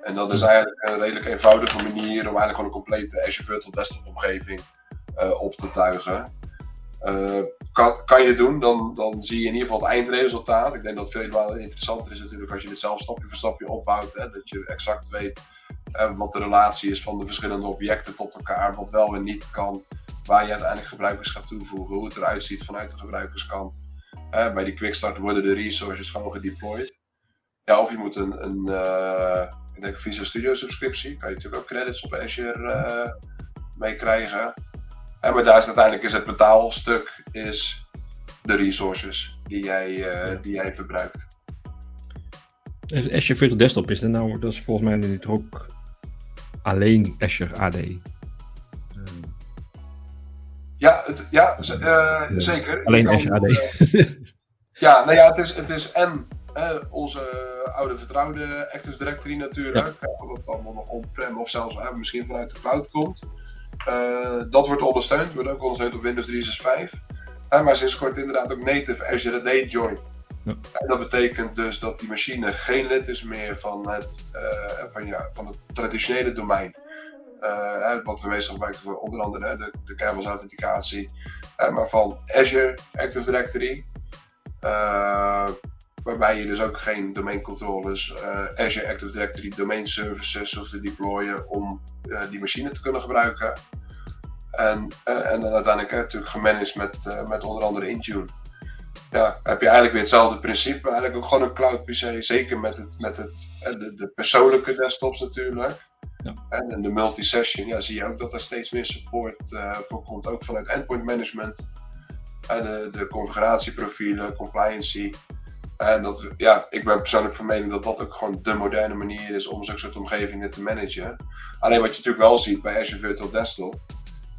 En dat is eigenlijk een redelijk eenvoudige manier om eigenlijk gewoon een complete Azure Virtual Desktop omgeving op te tuigen. kan, kan je doen, dan, dan zie je in ieder geval het eindresultaat. Ik denk dat het veel interessanter is natuurlijk als je dit zelf stapje voor stapje opbouwt. Hè, dat je exact weet uh, wat de relatie is van de verschillende objecten tot elkaar, wat wel en niet kan, waar je uiteindelijk gebruikers gaat toevoegen, hoe het eruit ziet vanuit de gebruikerskant. Uh, bij die quickstart worden de resources gewoon gedeployed. Ja, of je moet een, een uh, ik denk Visual Studio subscriptie, kan je natuurlijk ook credits op Azure mee krijgen. En maar daar is uiteindelijk is het betaalstuk is de resources die jij, die jij verbruikt. Azure Virtual Desktop is er nou, dat is volgens mij nu ook alleen Azure AD. Ja, het, ja, uh, zeker. Alleen Azure AD. Uh, ja, nou ja, het is, het is en uh, onze oude vertrouwde Active Directory natuurlijk, ja. wat allemaal nog on-prem of zelfs misschien vanuit de cloud komt. dat wordt ondersteund, wordt ook ondersteund op Windows 365. maar sinds kort inderdaad ook native Azure AD Join. Dat betekent dus dat die machine geen lid is meer van het, uh, van, ja, van het traditionele domein. Uh, wat we meestal gebruiken voor onder andere de, de authenticatie, uh, maar van Azure Active Directory. waarbij je dus ook geen domeincontrollers, Azure Active Directory domain services hoeft te deployen om die machine te kunnen gebruiken. En, en dan uiteindelijk natuurlijk gemanaged met, met onder andere Intune ja, heb je eigenlijk weer hetzelfde principe. Eigenlijk ook gewoon een cloud PC. Zeker met, het, met het, eh, de, de persoonlijke desktops natuurlijk. Ja. En de multi-session, ja, zie je ook dat er steeds meer support uh, voor komt. Ook vanuit endpoint management. En de, de configuratieprofielen, compliancy. En dat, ja, ik ben persoonlijk van mening dat dat ook gewoon de moderne manier is om zo'n soort omgevingen te managen. Alleen wat je natuurlijk wel ziet bij Azure Virtual Desktop,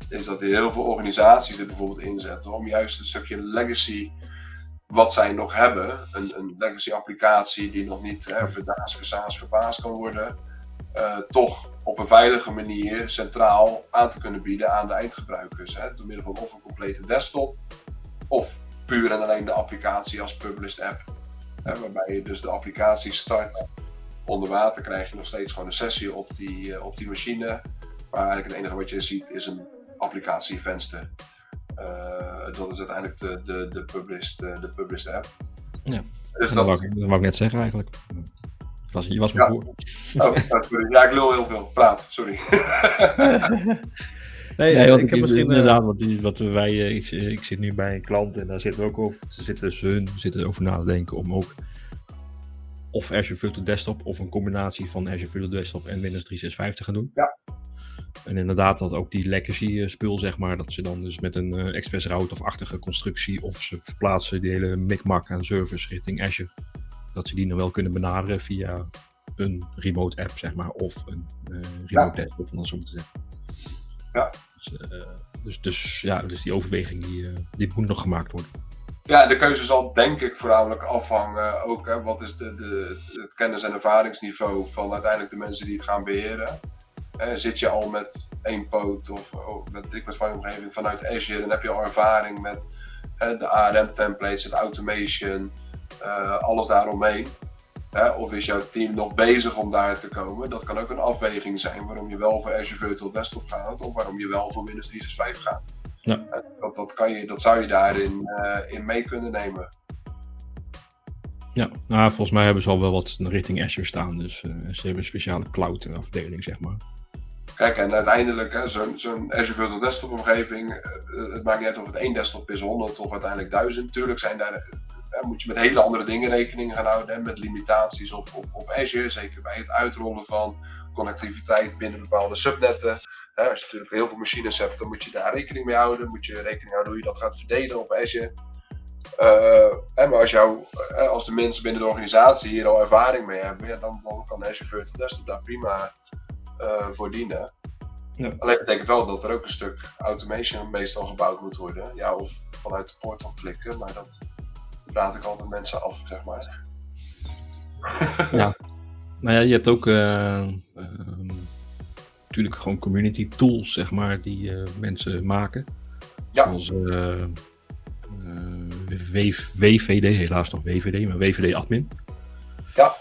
is dat heel veel organisaties dit bijvoorbeeld inzetten om juist een stukje legacy wat zij nog hebben, een, een legacy applicatie die nog niet eh, verdaas, versaas, verbaasd kan worden, uh, toch op een veilige manier centraal aan te kunnen bieden aan de eindgebruikers. Hè, door middel van of een complete desktop, of puur en alleen de applicatie als published app. Hè, waarbij je dus de applicatie start onder water, krijg je nog steeds gewoon een sessie op die, uh, op die machine. Maar eigenlijk het enige wat je ziet is een applicatievenster. Uh, dat is uiteindelijk de, de, de, published, uh, de published app. Ja, dus dat, dat, wou ik, dat wou ik net zeggen eigenlijk. Was, je was me ja. voor. Oh, sorry. Ja, ik lul heel veel. Praat, sorry. nee, nee ik heb misschien... Inderdaad, wat, wat wij, ik, ik, zit nu bij een klant en daar zitten we ook over, ze zitten, hun zitten over na te denken om ook of Azure Virtual Desktop of een combinatie van Azure Virtual Desktop en Windows 365 te gaan doen. Ja. En inderdaad dat ook die legacy eh, spul, zeg maar, dat ze dan dus met een uh, Express Route of achtige constructie of ze verplaatsen die hele micmac aan servers richting Azure, dat ze die dan wel kunnen benaderen via een remote app, zeg maar, of een uh, remote ja. desktop, om dat zo te zeggen. Ja. Dus, dus, dus, ja, dus die overweging die, die moet nog gemaakt worden. Ja, de keuze zal denk ik voornamelijk afhangen ook, hè, wat is de, de, het kennis- en ervaringsniveau van uiteindelijk de mensen die het gaan beheren. Eh, zit je al met één poot of, of met van je omgeving vanuit Azure, dan heb je al ervaring met uh, de ARM-templates, het automation, uh, alles daaromheen. of is jouw team nog bezig om daar te komen? Dat kan ook een afweging zijn waarom je wel voor Azure Virtual Desktop gaat of waarom je wel voor Windows 365 gaat. Ja. Dat, dat, kan je, dat zou je daarin in mee kunnen nemen. Ja, nou, volgens mij hebben ze al wel wat richting Azure staan. Dus ze hebben een speciale cloud afdeling, zeg maar. Kijk, en uiteindelijk, zo'n zo Azure Virtual Desktop omgeving, eh, het maakt niet uit of het één desktop is, 100 of uiteindelijk 1000. Tuurlijk zijn daar, eh, moet je met hele andere dingen rekening gaan houden, hè, met limitaties op, op, op Azure, zeker bij het uitrollen van connectiviteit binnen bepaalde subnetten. Hè, als je natuurlijk heel veel machines hebt, dan moet je daar rekening mee houden. Moet je rekening houden hoe je dat gaat verdelen op Azure. Uh, maar als, jou, als de mensen binnen de organisatie hier al ervaring mee hebben, ja, dan, dan kan Azure Virtual Desktop daar prima uh, voor dienen. Ja. Alleen betekent wel dat er ook een stuk automation meestal gebouwd moet worden. Ja, of vanuit de portal klikken, maar dat praat ik altijd mensen af, zeg maar. ja, nou ja, je hebt ook uh, natuurlijk gewoon community tools, zeg maar, die uh, mensen maken. Ja. Zoals WVD, helaas nog WVD, maar WVD admin. Ja.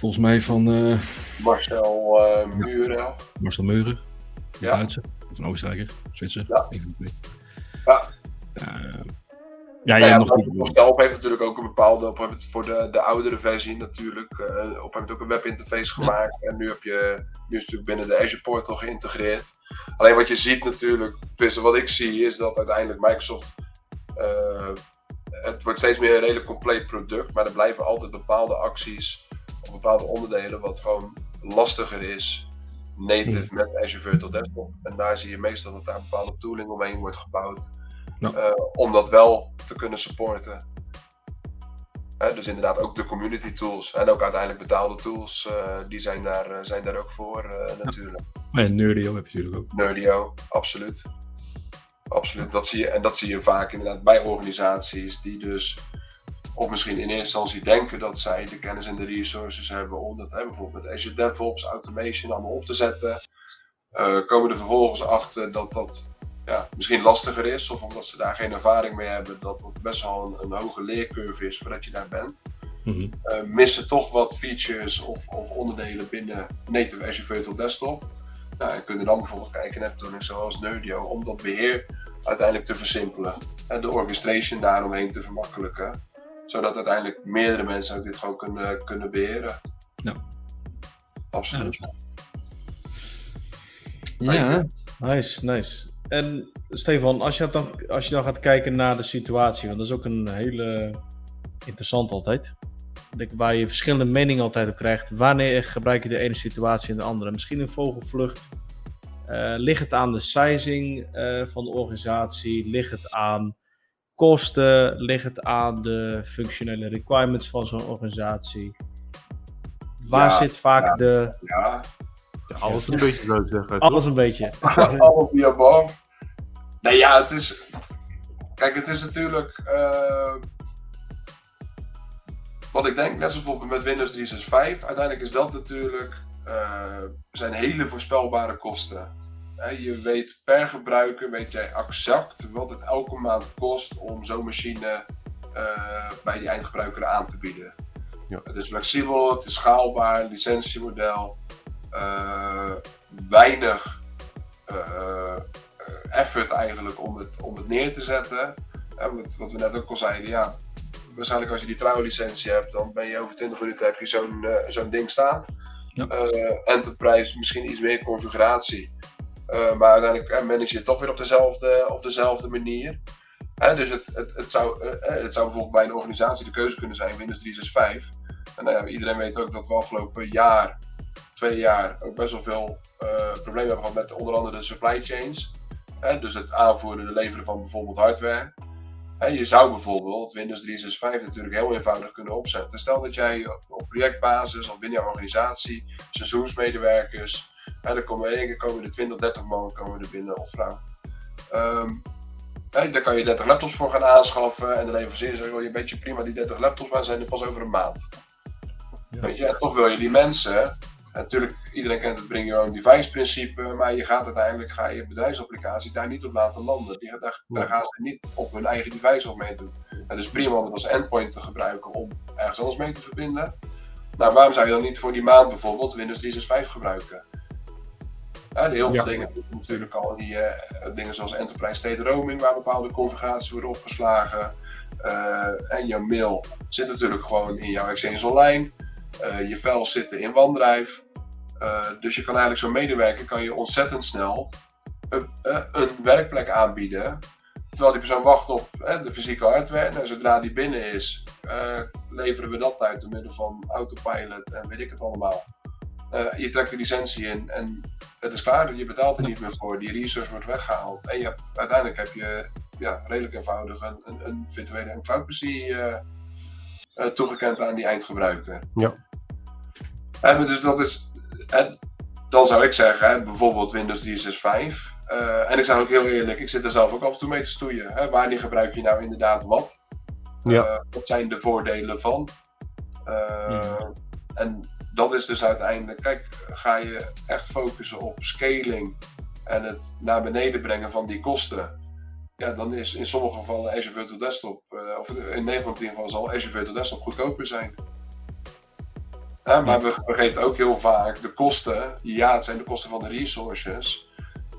Volgens mij van... Uh, Marcel uh, Muren. Marcel Meuren. Ja. Duitse. Of een Oostenrijker. Zwitser. Ja. Even ja. Uh, ja, ja, ja nog heeft natuurlijk ook een bepaalde, op het voor de, de oudere versie natuurlijk, uh, op heeft ook een webinterface gemaakt. Ja. En nu heb je, nu is het natuurlijk binnen de Azure Portal geïntegreerd. Alleen wat je ziet natuurlijk, tussen wat ik zie, is dat uiteindelijk Microsoft, uh, het wordt steeds meer een redelijk compleet product, maar er blijven altijd bepaalde acties of bepaalde onderdelen wat gewoon lastiger is native met Azure Virtual Desktop. En daar zie je meestal dat daar bepaalde tooling omheen wordt gebouwd uh, om dat wel te kunnen supporten. Dus inderdaad ook de community tools en ook uiteindelijk betaalde tools, uh, die zijn daar, uh, zijn daar ook voor natuurlijk. Ja. En Nerdio heb je natuurlijk ook. Nerdio, absoluut. Absoluut, dat zie je, en dat zie je vaak inderdaad bij organisaties die dus of misschien in eerste instantie denken dat zij de kennis en de resources hebben om dat hè, bijvoorbeeld met Azure DevOps, automation allemaal op te zetten. Uh, komen er vervolgens achter dat dat ja, misschien lastiger is, of omdat ze daar geen ervaring mee hebben, dat dat best wel een, een hoge leercurve is voordat je daar bent. Mm -hmm. uh, missen toch wat features of, of, onderdelen binnen native Azure Virtual Desktop. Nou, en kunnen dan bijvoorbeeld kijken naar tooling zoals Nerdio om dat beheer uiteindelijk te versimpelen en de orchestration daaromheen te vermakkelijken zodat uiteindelijk meerdere mensen ook dit gewoon kunnen, kunnen beheren. Ja. Absoluut. Ja, ja. nice, nice. En Stefan, als je, dan, als je dan gaat kijken naar de situatie, want dat is ook een hele interessant altijd. Waar je verschillende meningen altijd op krijgt. Wanneer gebruik je de ene situatie en de andere? Misschien een vogelvlucht. Uh, ligt het aan de sizing uh, van de organisatie? Ligt het aan kosten? Ligt het aan de functionele requirements van zo'n organisatie? Waar ja, zit vaak ja, de. Ja, ja, alles een beetje zou ik zeggen. Alles een beetje. All of the above. Nee, ja, het is. Kijk, het is natuurlijk. Uh... wat ik denk, net zoals bijvoorbeeld met Windows 365, uiteindelijk is dat natuurlijk. Uh, zijn hele voorspelbare kosten. Je weet per gebruiker, weet jij exact wat het elke maand kost om zo'n machine uh, bij die eindgebruiker aan te bieden. Ja. Het is flexibel, het is schaalbaar, licentiemodel, uh, weinig uh, effort eigenlijk om het, om het neer te zetten. Wat, wat we net ook al zeiden, ja, waarschijnlijk als je die trouwlicentie hebt, dan ben je over 20 minuten heb je zo'n zo'n ding staan. Ja. enterprise, misschien iets meer configuratie. Uh, maar uiteindelijk uh, manage je het toch weer op dezelfde, op dezelfde manier. Uh, dus het, het, het, zou, het zou bijvoorbeeld bij een organisatie de keuze kunnen zijn, Windows 365. En iedereen weet ook dat we afgelopen jaar, twee jaar, ook best wel veel problemen hebben gehad met onder andere de supply chains. dus het aanvoeren en leveren van bijvoorbeeld hardware je zou bijvoorbeeld Windows 365 natuurlijk heel eenvoudig kunnen opzetten. Stel dat jij op projectbasis of binnen je organisatie, seizoensmedewerkers, hè, dan komen één keer komen er 20, 30 man komen er binnen of vrouw. Um, daar kan je 30 laptops voor gaan aanschaffen en dan leveren ze wil je een beetje prima die 30 laptops, maar zijn er pas over een maand. Ja. Weet je, en toch wil je die mensen natuurlijk, iedereen kent het bring your own device principe, maar je gaat uiteindelijk ga je bedrijfsapplicaties daar niet op laten landen. Die, daar, daar gaan ze niet op hun eigen device op meedoen. Het is prima om het als endpoint te gebruiken om ergens anders mee te verbinden. Nou, waarom zou je dan niet voor die maand bijvoorbeeld Windows 365 gebruiken? Heel veel dingen natuurlijk al die uh, dingen zoals Enterprise State Roaming, waar bepaalde configuraties worden opgeslagen. Uh, en jouw mail zit natuurlijk gewoon in jouw Exchange Online. Uh, je files zitten in OneDrive. Dus je kan eigenlijk zo'n medewerker kan je ontzettend snel een, een werkplek aanbieden. Terwijl die persoon wacht op de fysieke hardware. En zodra die binnen is, leveren we dat uit door middel van autopilot en weet ik het allemaal. Je trekt de licentie in en het is klaar. Je betaalt er niet meer voor. Die resource wordt weggehaald. En je, uiteindelijk heb je ja, redelijk eenvoudig een, een, een virtuele en cloud PC toegekend aan die eindgebruiker. Ja. En dus dat is, en dan zou ik zeggen, hè, bijvoorbeeld Windows 365. Uh, en ik zeg ook heel eerlijk, ik zit er zelf ook af en toe mee te stoeien. Hè? Wanneer gebruik je nou inderdaad wat? Ja. Wat zijn de voordelen van? Uh, En dat is dus uiteindelijk, kijk, ga je echt focussen op scaling en het naar beneden brengen van die kosten. Ja, dan is in sommige gevallen Azure Virtual Desktop, of in 9 van 10 gevallen zal Azure Virtual Desktop goedkoper zijn. Ja, maar we vergeten ook heel vaak de kosten. Ja, het zijn de kosten van de resources,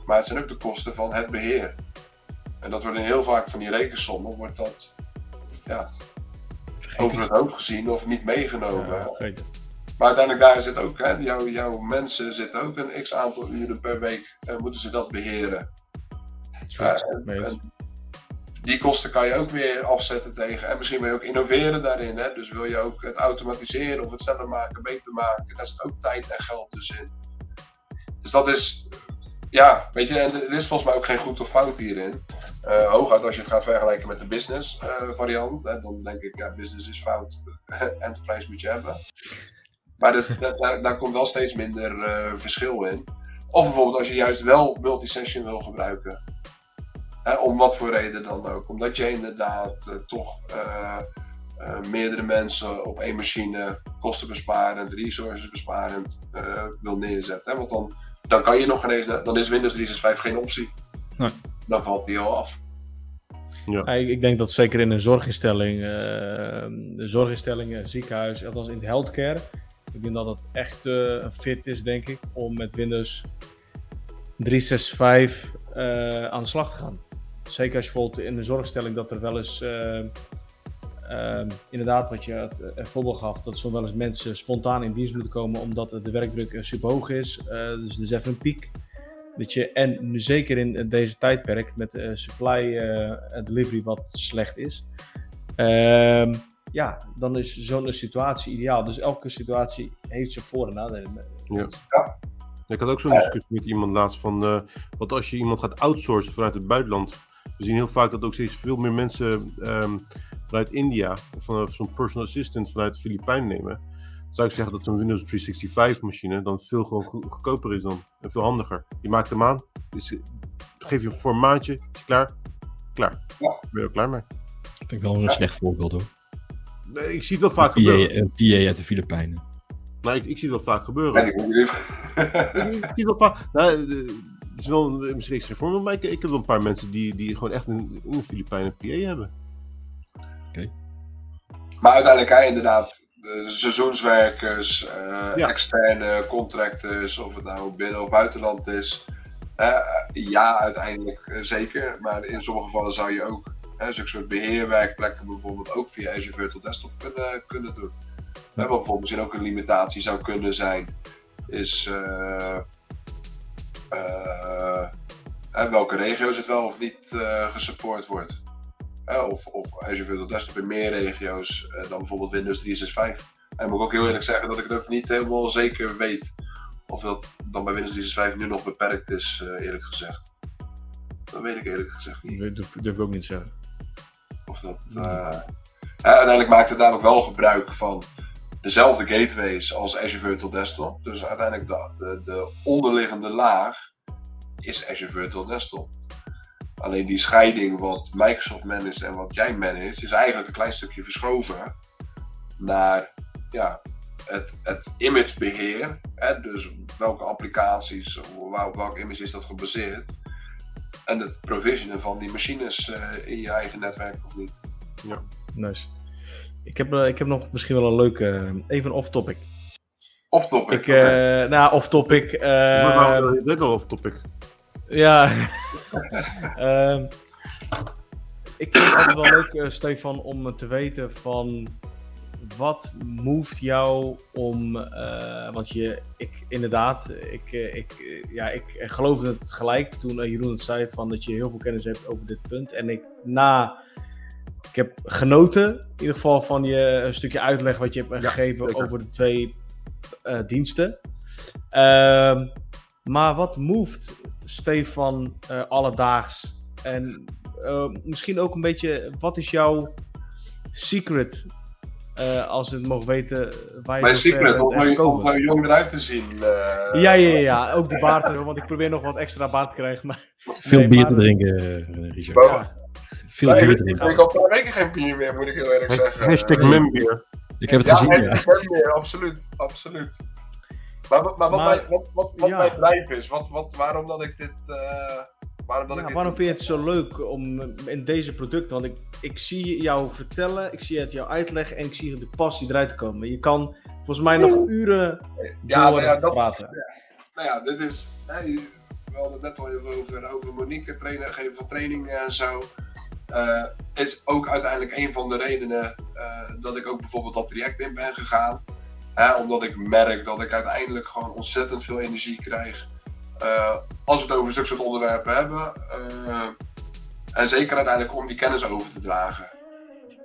maar het zijn ook de kosten van het beheer. En dat wordt in heel vaak van die rekensommen, wordt dat ja, over het hoofd gezien of niet meegenomen. Ja, maar uiteindelijk daar zit ook, hè, jouw, jouw mensen zitten ook een x aantal uren per week en moeten ze dat beheren. En, die kosten kan je ook weer afzetten tegen. En misschien wil je ook innoveren daarin. Hè? Dus wil je ook het automatiseren of het sneller maken, beter maken. Daar zit ook tijd en geld dus in. Dus dat is, ja, weet je, en er is volgens mij ook geen goed of fout hierin. Uh, hooguit als je het gaat vergelijken met de business uh, variant. Hè, dan denk ik, ja, business is fout, enterprise moet je hebben. Maar dus, daar, daar, komt wel steeds minder uh, verschil in. Of bijvoorbeeld als je juist wel multisession wil gebruiken om wat voor reden dan ook. Omdat je inderdaad uh, toch uh, uh, meerdere mensen op één machine kostenbesparend, resourcesbesparend wil neerzetten. Hè? Want dan, dan kan je nog ineens, dan is Windows 365 geen optie. Nee. Dan valt die al af. Ja. Ik, ik, denk dat zeker in een zorginstelling, zorginstellingen, ziekenhuis, althans in de healthcare, ik denk dat het echt een fit is, denk ik, om met Windows 365 aan de slag te gaan. Zeker als je bijvoorbeeld in de zorgstelling dat er wel eens, uh, uh, inderdaad wat je het uh, voorbeeld gaf, dat zo wel eens mensen spontaan in dienst moeten komen omdat de werkdruk eh, super hoog is. dus er is even een piek. Dat je, en nu zeker in deze tijdperk met supply en delivery wat slecht is. Ehm, ja, dan is zo'n situatie ideaal. Dus elke situatie heeft zijn voor- en nadelen. Ja. ja. Ik had ook zo'n discussie met iemand laatst van, uh, wat als je iemand gaat outsourcen vanuit het buitenland, we zien heel vaak dat ook steeds veel meer mensen um, vanuit India of van zo'n personal assistant vanuit de Filipijnen nemen. Dan zou ik zeggen dat zo'n Windows 365 machine dan veel gewoon goedkoper is dan en veel handiger. Je maakt hem aan, dus geef je voor een maandje, is klaar, klaar. Ja. Ben je er klaar mee. Dat vind ik wel een slecht voorbeeld hoor. Nee, ik zie het wel vaak gebeuren. Een PA uit de Filipijnen. Nee, ik, ik, zie het wel vaak gebeuren. ik, ik zie het wel vaak. Nou, is wel misschien extra vorm, maar ik, ik heb wel een paar mensen die, die gewoon echt in, in de Filipijnen PA hebben. Oké. Maar uiteindelijk, hij inderdaad, de seizoenswerkers, uh, externe contractors, of het nou binnen of buitenland is. Uh, ja, uiteindelijk uh, zeker. Maar in sommige gevallen zou je ook zo'n soort beheerwerkplekken bijvoorbeeld ook via Azure Virtual Desktop kunnen, kunnen doen. Wat bijvoorbeeld misschien ook een limitatie zou kunnen zijn, is uh, welke regio's het wel of niet uh, gesupport wordt. Of, of je wilt desktop in meer regio's dan bijvoorbeeld Windows 365. En moet ik ook heel eerlijk zeggen dat ik het ook niet helemaal zeker weet of dat dan bij Windows 365 nu nog beperkt is, eerlijk gezegd. Dat weet ik eerlijk gezegd niet. Dat durf, durf ik ook niet te zeggen. Of dat. Uh, uiteindelijk maakt het daar ook wel gebruik van dezelfde gateways als Azure Virtual Desktop. Dus uiteindelijk de, de, de onderliggende laag is Azure Virtual Desktop. Alleen die scheiding wat Microsoft managt en wat jij managt, is eigenlijk een klein stukje verschoven naar ja, het, het imagebeheer. Hè, dus welke applicaties, op welk image is dat gebaseerd. En het provisionen van die machines uh, in je eigen netwerk of niet. Ja, nice. Ik heb, uh, ik heb nog misschien wel een leuke, uh, even off-topic. Off-topic? Ik, okay. Nou, off-topic. maar dit al off-topic. Ja. Ehm, ik vind het altijd wel leuk, Stefan, om te weten van wat moved jou om, uh, want je, ik inderdaad, ik, ik, ja, ik geloofde het gelijk toen Jeroen het zei van dat je heel veel kennis hebt over dit punt. En ik na, ik heb genoten in ieder geval van je een stukje uitleg wat je hebt gegeven over de twee uh, diensten. Uh, maar wat moved Stefan alledaags? En misschien ook een beetje, wat is jouw secret uh, als ze het mogen weten waar je Mijn secret, om er jong eruit te zien. Uh, ja, ja, ja, ook de baard, want ik probeer nog wat extra baard te krijgen. Maar... Veel nee, bier maar... te drinken, Richard. Ja. Veel nee, bier te drinken. Ik heb al een paar weken geen bier meer, moet ik heel eerlijk zeggen. Hashtag membier. Ik heb het ja, gezien. Ja, membier, absoluut, absoluut. Maar, maar, maar wat, mijn, wat, wat, wat ja. mijn drijf is, wat, wat, waarom dat ik dit... Waarom dat ja, ik waarom vind je het zo leuk om in deze producten, want ik, ik zie jou vertellen, ik zie het jou uitleggen en ik zie de passie eruit komen. Je kan volgens mij nog uren ja, nou ja, dat, praten. Nou ja, dit is, we hadden het net al even over, over Monique, trainen, geven van trainingen en zo. Uh, is ook uiteindelijk een van de redenen uh, dat ik ook bijvoorbeeld dat traject in ben gegaan. Hè, omdat ik merk dat ik uiteindelijk gewoon ontzettend veel energie krijg. Uh, als we het over zulke soort onderwerpen hebben. Uh, en zeker uiteindelijk om die kennis over te dragen.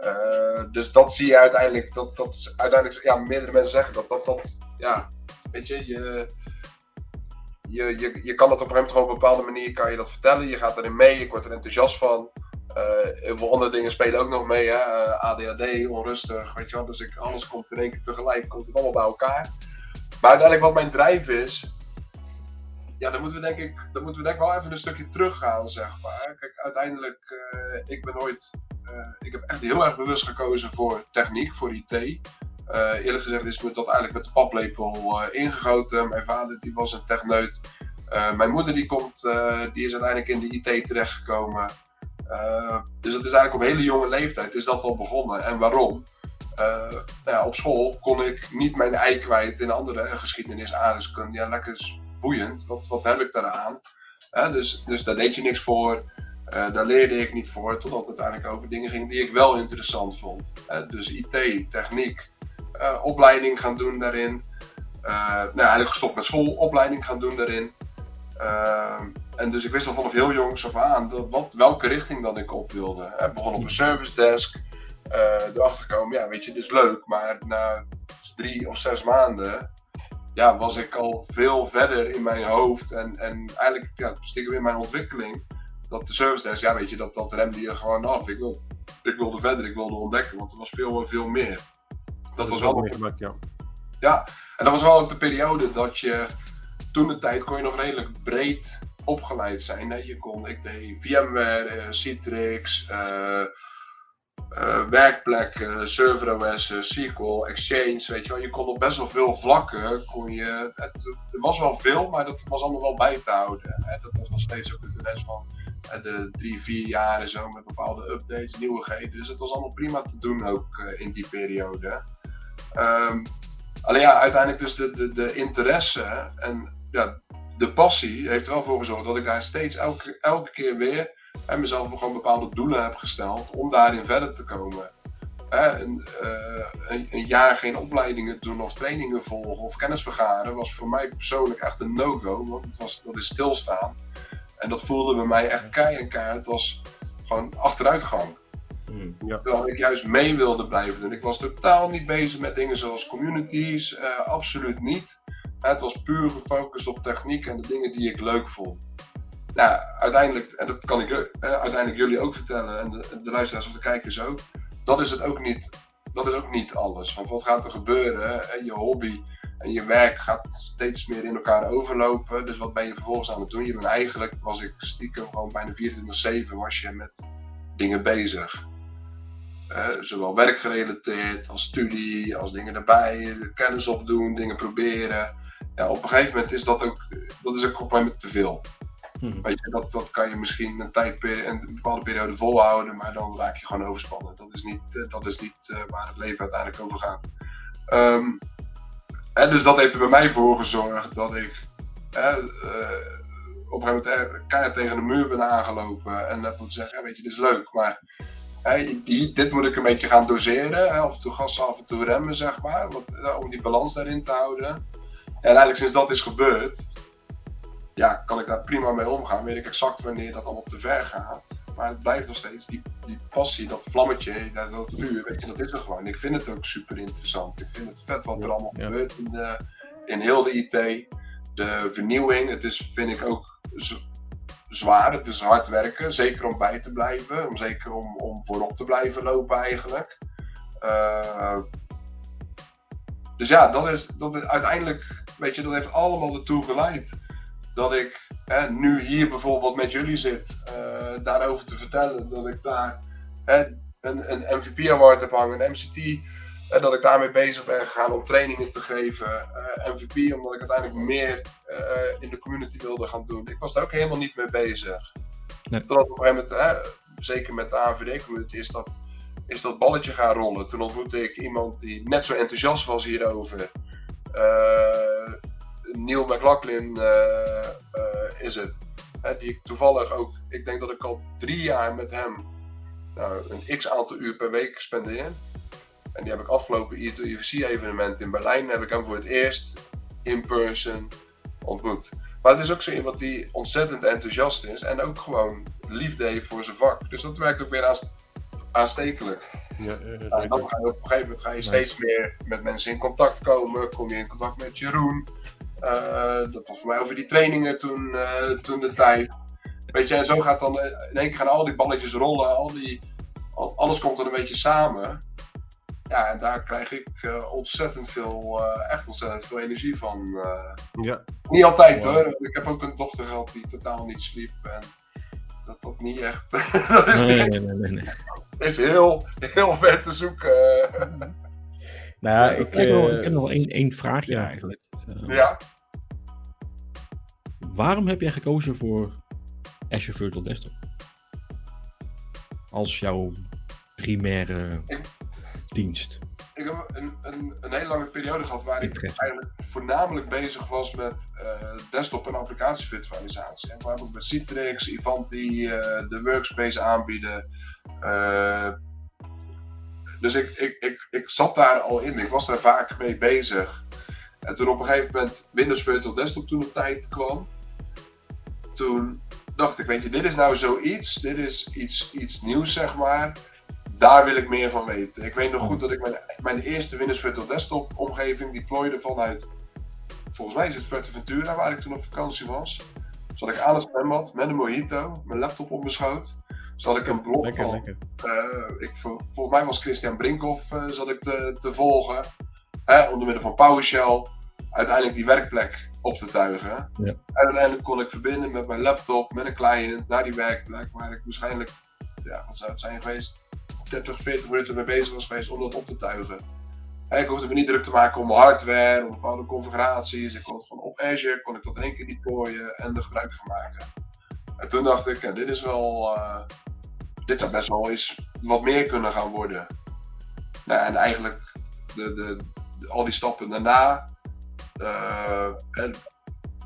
Uh, dus dat zie je uiteindelijk. Dat, dat uiteindelijk, ja, meerdere mensen zeggen dat. Dat, dat ja, weet je, je, je, je, je kan dat op een gegeven op een bepaalde manier kan je dat vertellen. Je gaat erin mee, ik word er enthousiast van. heel veel andere dingen spelen ook nog mee. Hè? ADHD, onrustig, weet je wel. Dus ik, alles komt in één keer tegelijk, komt het allemaal bij elkaar. Maar uiteindelijk wat mijn drijf is, ja, dan moeten we denk ik, dan moeten we denk wel even een stukje teruggaan, zeg maar. Kijk, uiteindelijk, uh, ik ben ooit, uh, ik heb echt heel erg bewust gekozen voor techniek, voor IT. Uh, eerlijk gezegd is me dat eigenlijk met de paplepel ingegoten. Mijn vader die was een techneut. mijn moeder die komt, die is uiteindelijk in de IT terechtgekomen. dus dat is eigenlijk op hele jonge leeftijd is dat al begonnen. En waarom? nou ja, op school kon ik niet mijn ei kwijt in andere geschiedenis, aardrijkskunde. Ja, lekker Wat, heb ik daaraan? dus, dus daar deed je niks voor. Uh, daar leerde ik niet voor, totdat het uiteindelijk over dingen ging die ik wel interessant vond. dus IT, techniek, uh, opleiding gaan doen daarin. Uh, nou, eigenlijk gestopt met school, opleiding gaan doen daarin. en dus ik wist al vanaf heel jongs af aan dat, wat, welke richting dan ik op wilde. Ik begon op een service desk. erachter gekomen, ja, weet je, dit is leuk, maar na drie of zes maanden ja, was ik al veel verder in mijn hoofd. En, en eigenlijk ja, stiekem in mijn ontwikkeling. Dat de service desk, ja weet je, dat, dat remde je gewoon af. Ik, wil, ik wilde verder, ik wilde ontdekken, want er was veel, veel meer. Dat, was wel... Gemaakt, ja. ja, en dat was wel ook de periode dat je... Toen de tijd kon je nog redelijk breed opgeleid zijn. Hè? Je kon, ik deed VMware, uh, Citrix, uh, uh, werkplekken, ServerOS, uh, SQL, Exchange, weet je wel. Je kon op best wel veel vlakken, kon je, het, er was wel veel, maar dat was allemaal wel bij te houden. Hè. Dat was nog steeds ook de les van de drie, vier jaar en zo, met bepaalde updates, nieuwigheden. Dus het was allemaal prima te doen ook in die periode. Um, alleen ja, uiteindelijk dus de, de, de interesse en ja, de passie heeft er wel voor gezorgd dat ik daar steeds elke, elke keer weer en mezelf gewoon bepaalde doelen heb gesteld om daarin verder te komen. een, uh, een, een, jaar geen opleidingen doen of trainingen volgen of kennis vergaren was voor mij persoonlijk echt een no-go, want het was, dat is stilstaan. En dat voelde bij mij echt kei en kaart. Het was gewoon achteruitgang. Hmm. Ja. Terwijl ik juist mee wilde blijven doen. Ik was totaal niet bezig met dingen zoals communities, uh, absoluut niet. Het was puur gefocust op techniek en de dingen die ik leuk vond. Nou, uiteindelijk, en dat kan ik uh, uiteindelijk jullie ook vertellen, en de, luisteraars of de kijkers ook, dat is het ook niet. Dat is ook niet alles. Want wat gaat er gebeuren? En je hobby en je werk gaat steeds meer in elkaar overlopen. Dus wat ben je vervolgens aan het doen? Je bent eigenlijk, was ik stiekem gewoon bijna 24-7 was je met dingen bezig. Uh, zowel werkgerelateerd als studie, als dingen erbij, kennis opdoen, dingen proberen. Ja, op een gegeven moment is dat ook, dat is ook moment te veel. Je, dat, dat kan je misschien een, tijd, een bepaalde periode volhouden, maar dan raak je gewoon overspannen. Dat is niet, uh, dat is niet uh, waar het leven uiteindelijk over gaat. Um, en dus dat heeft er bij mij voor gezorgd dat ik uh, op een gegeven moment keihard tegen de muur ben aangelopen en heb moeten zeggen, weet je, dit is leuk, maar dit moet ik een beetje gaan doseren. Hè, af en toe gas, af en toe remmen, zeg maar. Om die balans daarin te houden. En eigenlijk sinds dat is gebeurd, ja, kan ik daar prima mee omgaan. Weet ik exact wanneer dat allemaal te ver gaat. Maar het blijft nog steeds, die, die passie, dat vlammetje, dat, dat vuur, weet je, dat is er gewoon. Ik vind het ook super interessant. Ik vind het vet wat er allemaal gebeurt in, de, in heel de IT. De vernieuwing, het is, vind ik ook zwaar. Het is hard werken, zeker om bij te blijven. Om, zeker om, om voorop te blijven lopen eigenlijk. Uh, dus ja, dat is, dat is uiteindelijk, weet je, dat heeft allemaal ertoe geleid dat ik hè, nu hier bijvoorbeeld met jullie zit, uh, daarover te vertellen. Dat ik daar hè, een, een MVP award heb hangen, een MCT. En dat ik daarmee bezig ben gegaan om trainingen te geven. Uh, MVP, omdat ik uiteindelijk meer uh, in de community wilde gaan doen. Ik was daar ook helemaal niet mee bezig. Nee. Totdat op een gegeven moment, hè, zeker met de AVD-community, is dat, is dat balletje gaan rollen. Toen ontmoette ik iemand die net zo enthousiast was hierover. Uh, Neil McLaughlin is het. die ik toevallig ook, ik denk dat ik al drie jaar met hem nou, een x aantal uur per week spendeer. En die heb ik afgelopen IET-UFC-evenement in Berlijn, heb ik hem voor het eerst in person ontmoet. Maar het is ook zo iemand die ontzettend enthousiast is en ook gewoon liefde heeft voor zijn vak. Dus dat werkt ook weer aanstekelijk. Ja, dan ga je op een gegeven moment ga je steeds meer met mensen in contact komen. Kom je in contact met Jeroen. Uh, dat was voor mij over die trainingen toen, uh, toen de tijd. Weet je, en zo gaat dan in één keer gaan al die balletjes rollen. Al die, al, alles komt dan een beetje samen. Ja, en daar krijg ik uh, ontzettend veel, uh, echt ontzettend veel energie van. Uh, ja. Niet altijd hoor. Ik heb ook een dochter gehad die totaal niet sliep. En dat dat niet echt. dat is, nee, nee, nee, nee, is heel, heel ver te zoeken. Nou ja, ik, ik, heb nog één, één vraagje ja. eigenlijk. ja. Waarom heb jij gekozen voor Azure Virtual Desktop? Als jouw primaire dienst? Ik heb een, een, een hele lange periode gehad waar ik eigenlijk voornamelijk bezig was met uh, desktop- en applicatievirtualisatie. En bijvoorbeeld met Citrix, Ivanti, uh, de Workspace aanbieden. Dus ik, ik, ik, ik zat daar al in, ik was daar vaak mee bezig. En toen op een gegeven moment Windows Virtual Desktop toen op tijd kwam, toen dacht ik, weet je, dit is nou zoiets, dit is iets, iets nieuws zeg maar daar wil ik meer van weten. Ik weet nog goed dat ik mijn, mijn eerste Windows Virtual Desktop omgeving deployde vanuit, volgens mij is het Fuerteventura waar ik toen op vakantie was. Zat ik aan het zwembad met een mojito, mijn laptop op mijn schoot. Zat ik een blog lekker, van, lekker. Uh, ik, volgens mij was Christian Brinkhoff uh, zat ik te, te volgen. Hè, onder middel van PowerShell. Uiteindelijk die werkplek op te tuigen. Ja. En uiteindelijk kon ik verbinden met mijn laptop, met een client, naar die werkplek. Waar ik waarschijnlijk, ja, wat zou het zijn geweest? 30, 40 minuten mee bezig was geweest om dat op te tuigen. ik hoefde me niet druk te maken om hardware, om bepaalde configuraties. Ik kon het gewoon op Azure, kon ik dat in één keer deployen en er gebruik van maken. En toen dacht ik, dit is wel, uh, dit zou best wel eens wat meer kunnen gaan worden. Nou, en eigenlijk de, de, al die stappen daarna, uh, en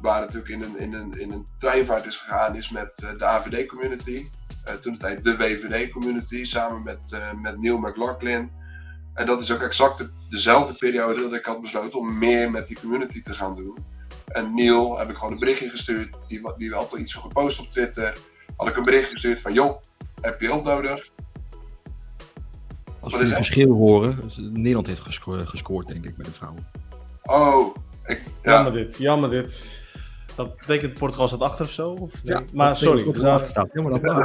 waar het natuurlijk in een, in, een, in een treinvaart is gegaan, is met eh, de AVD-community. Eh, toen de tijd de WVD-community samen met, uh, met Neil McLaughlin. En dat is ook exact dezelfde periode dat ik had besloten om meer met die community te gaan doen. En Neil heb ik gewoon een berichtje gestuurd. Die, die had er iets gepost op Twitter. Had ik een bericht gestuurd van: joh, heb je hulp nodig? Als we het verschil horen, Nederland heeft gescoord, gescoord, denk ik, bij de vrouwen. Oh, ik, ja. jammer dit, jammer dit. Dat betekent Portugal staat achter of zo? Of nee? ja, maar sorry, zaten... staat helemaal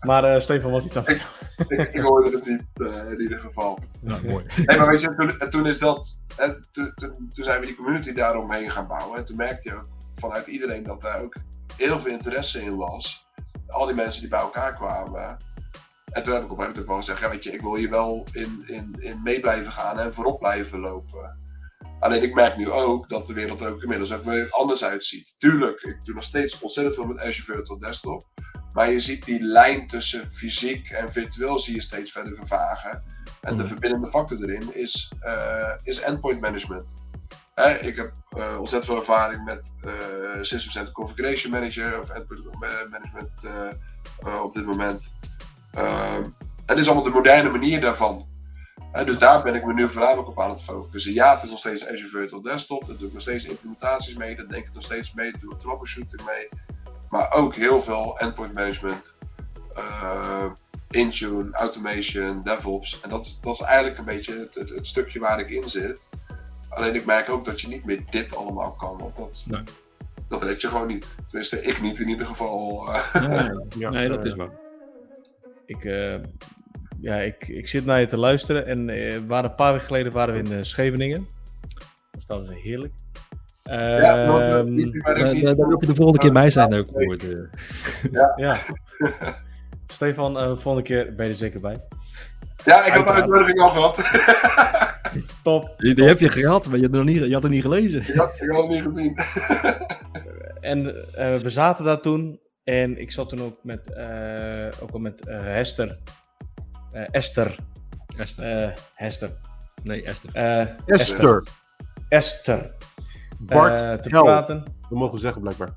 Maar uh, Stefan was niet aan ik, ik, ik, hoorde het niet uh, in ieder geval. Ja, mooi. Nee, maar weet je, toen, toen is dat, hè, toen, toen, zijn we die community daaromheen gaan bouwen. En toen merkte je ook vanuit iedereen dat daar ook heel veel interesse in was. Al die mensen die bij elkaar kwamen. En toen heb ik op een gegeven moment ook wel gezegd, ja, weet je, ik wil hier wel in, in, in mee blijven gaan en voorop blijven lopen. Alleen ik merk nu ook dat de wereld er ook inmiddels ook weer anders uitziet. Tuurlijk, ik doe nog steeds ontzettend veel met Azure Virtual Desktop. Maar je ziet die lijn tussen fysiek en virtueel zie je steeds verder vervagen. En de mhm. verbindende factor erin is, uh, is endpoint management. Ik heb uh, ontzettend veel ervaring met uh, System Center Configuration Manager of Endpoint Management op dit moment. Ehm, het is allemaal de moderne manier daarvan dus daar ben ik me nu voornamelijk op aan het focussen. Ja, het is nog steeds Azure Virtual Desktop. Daar doe ik nog steeds implementaties mee. Daar denk ik nog steeds mee. Daar doe ik troubleshooting mee. Maar ook heel veel endpoint management. Intune, automation, DevOps. En dat, dat is eigenlijk een beetje het, het, stukje waar ik in zit. Alleen ik merk ook dat je niet meer dit allemaal kan. Want dat, nee. dat red je gewoon niet. Tenminste, ik niet in ieder geval. Uh. Ja, nee, dat is waar. Ik, uh, ja, ik, ik zit naar je te luisteren en uh, waren een paar weken geleden waren we in uh, Scheveningen. Dat is trouwens heerlijk. Ja, daar wil je de volgende keer mij zijn ook. Ja. ja. Stefan, uh, volgende keer ben je er zeker bij. Ja, ik had de uitnodiging al gehad. top. Die, die heb je gehad, maar je had, nog niet, je had het niet gelezen. Ja, ik had het niet gezien. en we zaten daar toen en ik zat toen ook met, ook al met Hester uh, Esther. Esther. Uh, Hester. Nee, Esther. Uh, Esther. Esther. Bart te praten. We mogen zeggen blijkbaar.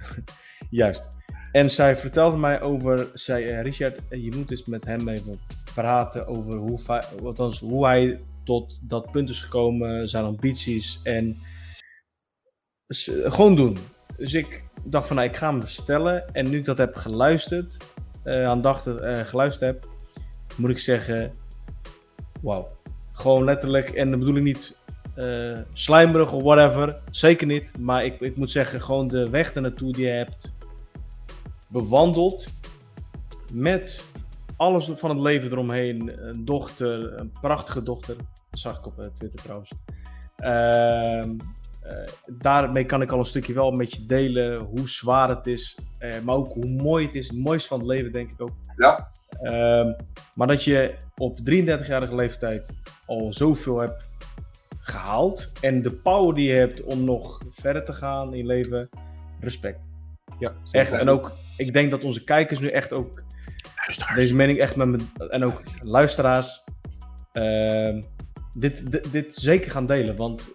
Juist. En zij vertelde mij over, zei Richard, je moet eens met hem even praten over hoe, althans, hoe hij tot dat punt is gekomen, zijn ambities en gewoon doen. Dus ik dacht van, nou, ik ga hem stellen. En nu ik dat heb geluisterd, uh, aandachtig uh, geluisterd heb, moet ik zeggen, wauw. Gewoon letterlijk, en dat bedoel ik niet uh, slijmerig of whatever, zeker niet. Maar ik, ik moet zeggen, gewoon de weg ernaartoe die je hebt bewandeld. Met alles van het leven eromheen. Een dochter, een prachtige dochter. Dat zag ik op uh, Twitter trouwens. Uh, uh, daarmee kan ik al een stukje wel met je delen hoe zwaar het is. maar ook hoe mooi het is. Het mooiste van het leven, denk ik ook. Ja. Ehm, maar dat je op 33-jarige leeftijd al zoveel hebt gehaald. En de power die je hebt om nog verder te gaan in je leven. Respect. Ja, echt. En ook, ik denk dat onze kijkers nu echt ook deze mening echt met me, en ook luisteraars, uh, dit, dit, dit, zeker gaan delen. Want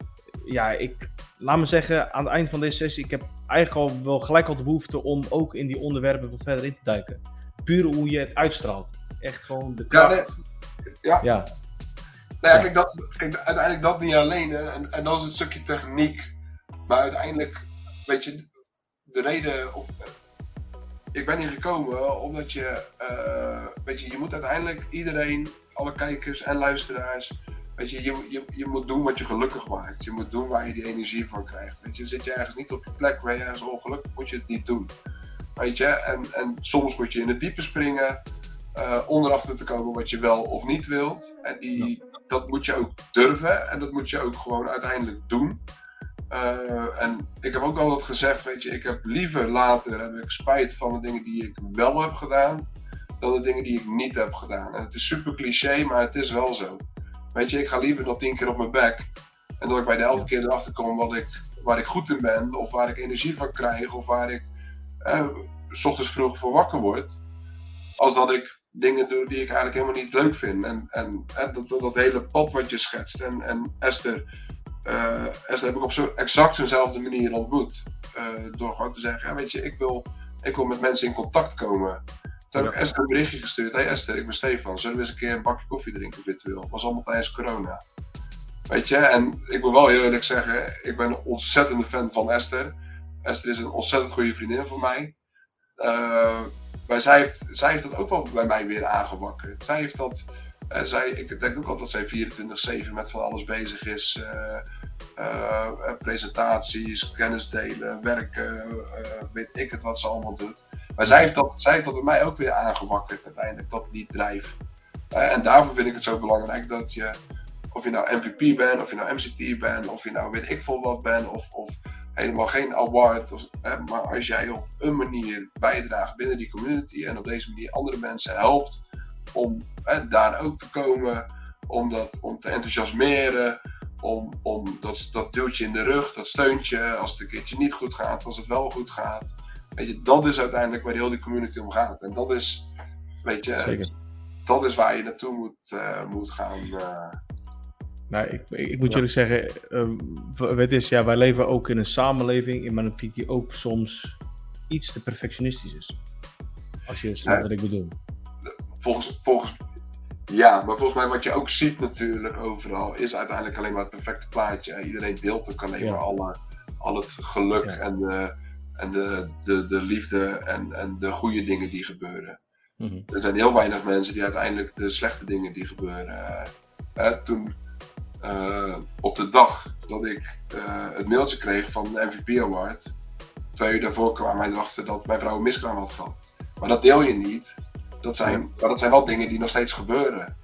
ja, ik, laat me zeggen, aan het eind van deze sessie, ik heb eigenlijk al wel gelijk al de behoefte om ook in die onderwerpen wat verder in te duiken puur hoe je het uitstraalt. Echt gewoon de kracht. Ja, ja. Nou ja, kijk, dat, kijk, uiteindelijk dat niet alleen. En, en dan is het stukje techniek. Maar uiteindelijk, weet je, de reden... Of, ik ben hier gekomen omdat je, uh, weet je, je moet uiteindelijk iedereen, alle kijkers en luisteraars, weet je, je, je, je moet doen wat je gelukkig maakt. Je moet doen waar je die energie van krijgt. Weet je, zit je ergens niet op je plek waar je ergens ongelukkig, moet je het niet doen. Weet je, en, en soms moet je in het diepe springen. Uh, onderachter te komen wat je wel of niet wilt. En die, dat moet je ook durven en dat moet je ook gewoon uiteindelijk doen. Uh, en ik heb ook altijd gezegd, weet je, ik heb liever later heb ik spijt van de dingen die ik wel heb gedaan, dan de dingen die ik niet heb gedaan. En het is super cliché, maar het is wel zo. Weet je, ik ga liever nog tien keer op mijn bek en dat ik bij de elfde keer erachter kom wat ik, waar ik goed in ben, of waar ik energie van krijg, of waar ik uh, s ochtends vroeg voor wakker word. Als dat ik dingen doe die ik eigenlijk helemaal niet leuk vind. En, en dat, dat, dat, hele pad wat je schetst. En, en Esther, uh, Esther heb ik op zo exact zo'nzelfde manier ontmoet. Uh, door gewoon te zeggen, ja, weet je, ik wil, ik wil met mensen in contact komen. Toen heb ik Esther een berichtje gestuurd. Hey Esther, ik ben Stefan. Zullen we eens een keer een bakje koffie drinken virtueel? Dat was allemaal tijdens corona. Weet je, en ik moet wel heel eerlijk zeggen, ik ben een ontzettende fan van Esther. Esther is een ontzettend goede vriendin van mij. Uh, Maar zij heeft, zij heeft dat ook wel bij mij weer aangewakkerd. Zij heeft dat. Ik denk ook altijd dat zij 24-7 met van alles bezig is. Uh, uh, presentaties, kennis delen, werken, weet ik het wat ze allemaal doet. Maar zij heeft, dat, zij heeft dat bij mij ook weer aangewakkerd uiteindelijk, dat die drijf. en daarvoor vind ik het zo belangrijk dat je, of je nou MVP bent, of je nou MCT bent, of je nou weet ik veel wat bent, of, of helemaal geen award. Of, maar als jij op een manier bijdraagt binnen die community en op deze manier andere mensen helpt om daar ook te komen, om, dat, om te enthousiasmeren, om, om dat, dat duwtje in de rug, dat steuntje als het een keertje niet goed gaat, als het wel goed gaat. Weet je, dat is uiteindelijk waar heel die community om gaat. En dat is, weet je, Zeker. dat is waar je naartoe moet, uh, moet gaan. Uh, nou, ik, ik, moet jullie zeggen, uh, het is, ja, wij leven ook in een samenleving in mijn optiek die ook soms iets te perfectionistisch is. Als je snapt wat ik bedoel. Volgens, volgens, ja, maar volgens mij wat je ook ziet natuurlijk overal, is uiteindelijk alleen maar het perfecte plaatje. Iedereen deelt ook alleen maar alle, al het geluk en, de, en de, de, de liefde en, en de goede dingen die gebeuren. Mhm. Er zijn heel weinig mensen die uiteindelijk de slechte dingen die gebeuren. Uh, toen, uh, op de dag dat ik uh, het mailtje kreeg van de MVP Award, twee uur daarvoor kwam mij erachter dat mijn vrouw een miskraam had gehad. Maar dat deel je niet. Dat zijn, maar dat zijn wel dingen die nog steeds gebeuren.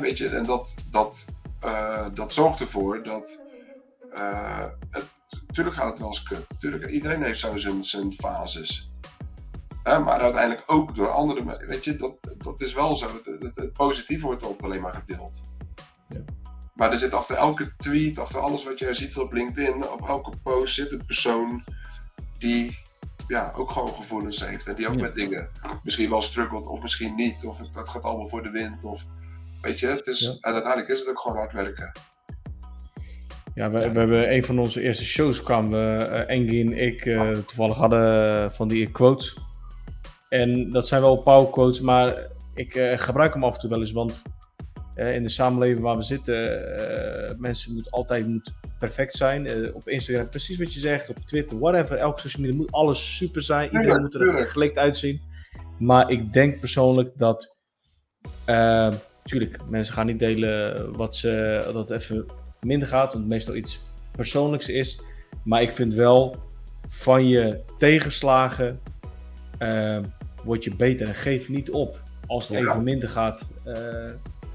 weet je, en dat, dat, uh, dat zorgt ervoor dat. Uh, het, tuurlijk gaat het wel eens kut. Tuurlijk, iedereen heeft zo zijn, zijn fases. maar uiteindelijk ook door anderen. Weet je, dat, dat is wel zo. Het, het, het positieve wordt altijd alleen maar gedeeld. Ja. Maar er zit achter elke tweet, achter alles wat jij ziet op LinkedIn, op elke post zit een persoon die ja, ook gewoon gevoelens heeft. En die ook met dingen misschien wel struggelt of misschien niet. Of het, het, gaat allemaal voor de wind. Of, weet je, het is, en uiteindelijk is het ook gewoon hard werken. Ja, we, we hebben een van onze eerste shows kwamen we, uh, Engie en ik, uh, toevallig hadden van die quotes. En dat zijn wel power quotes, maar ik uh, gebruik hem af en toe wel eens, want in de samenleving waar we zitten, mensen moeten altijd moet perfect zijn. Uh, op Instagram precies wat je zegt, op Twitter, whatever. Elke social media moet alles super zijn. Iedereen moet er gelikt uitzien. Maar ik denk persoonlijk dat. Uh, tuurlijk, mensen gaan niet delen wat ze, dat het even minder gaat, want het meestal iets persoonlijks is. Maar ik vind wel van je tegenslagen uh, word je beter en geef niet op als het even minder gaat.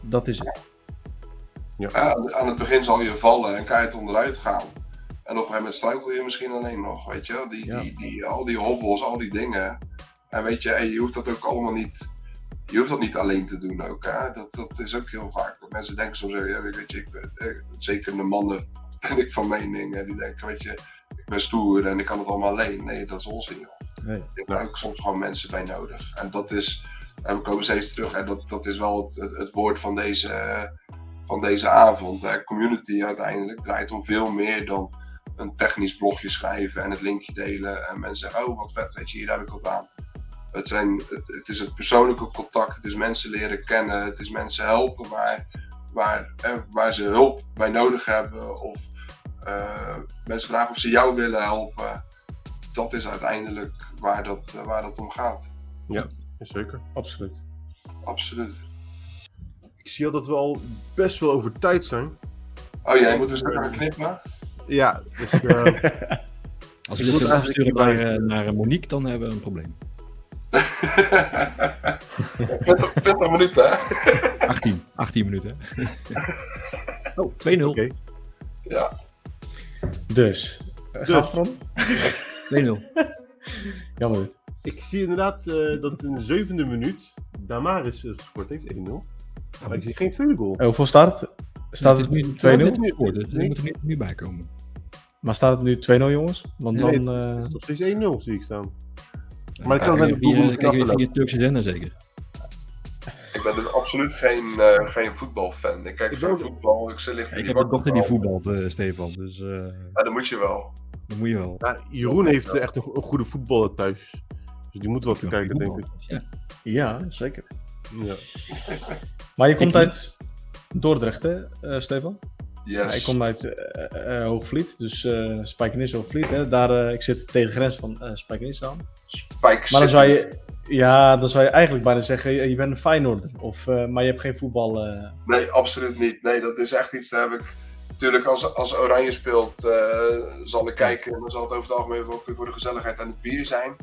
Dat is het. Ja. aan het begin zal je vallen en kan je het onderuit gaan. En op een gegeven moment struikel je misschien alleen nog, weet je Die, die, die, al die hobbels, al die dingen. En weet je, en je hoeft dat ook allemaal niet... Je hoeft dat niet alleen te doen ook, hè? Dat, dat is ook heel vaak. Mensen denken soms, ja, weet je, ik ben, eh, zeker de mannen ben ik van mening. Die denken, weet je, ik ben stoer en ik kan het allemaal alleen. Nee, dat is onzin, joh. Nee. Ik heb ook soms gewoon mensen bij nodig. En dat is, en we komen steeds terug, en dat, dat is wel het, het, woord van deze van deze avond. Community uiteindelijk draait om veel meer dan een technisch blogje schrijven en het linkje delen. En mensen zeggen, oh wat vet, weet je, hier heb ik wat aan. Het, zijn, het, is het persoonlijke contact, het is mensen leren kennen, het is mensen helpen waar, waar, waar ze hulp bij nodig hebben. Of uh, mensen vragen of ze jou willen helpen. Dat is uiteindelijk waar dat, waar dat om gaat. Ja, zeker. Absoluut. Absoluut. Ik zie al dat we al best wel over tijd zijn. Oh jij moet dus gaan knippen? Ja, dus... Uh, Als ik dit afsturen naar, uh, naar Monique, dan hebben we een probleem. 20, 20 minuten, hè? 18, 18 minuten. oh, 2-0. Okay. Ja. Dus, dus. van? 2-0. Jammer. Ik zie inderdaad uh, dat in de zevende minuut Damaris gescoord heeft, 1-0. Maar ik zie geen tweede goal. En hoeveel staat het? Staat het nu 2-0? Dus er moet er nu bij komen. Maar staat het nu 2-0 jongens? Want nee, dan... het is uh... nog steeds 1-0 zie ik staan. Ja, maar ik kan het via, kijk via Turkse zender zeker. Ik ben dus absoluut geen, uh, geen voetbalfan. Ik kijk geen voetbal. Ik, lig ik heb een dochter die voetbalt, uh, Stefan. Dus, uh... Ja, dat moet je wel. Dat moet je wel. Ja, Jeroen heeft echt een, een, goede voetballer thuis. Dus die moet wel te kijken, denk ik. Ja, ja zeker. Ja. Maar je komt uit Dordrecht, hè, uh, Stefan? Yes. Ja, ik kom uit uh, uh, Hoogvliet, dus uh, Spijkenis Hoogvliet. Hè. Daar, ik zit tegen de grens van uh, Spijkenis aan. Spijk Maar dan zou je, Ja, dan zou je eigenlijk bijna zeggen, je bent een Feyenoorder. Of, uh, maar je hebt geen voetbal... Uh... Nee, absoluut niet. Nee, dat is echt iets, daar heb ik... Natuurlijk, als, als Oranje speelt, uh, zal ik kijken. Dan zal het over het algemeen voor de gezelligheid aan het bier zijn.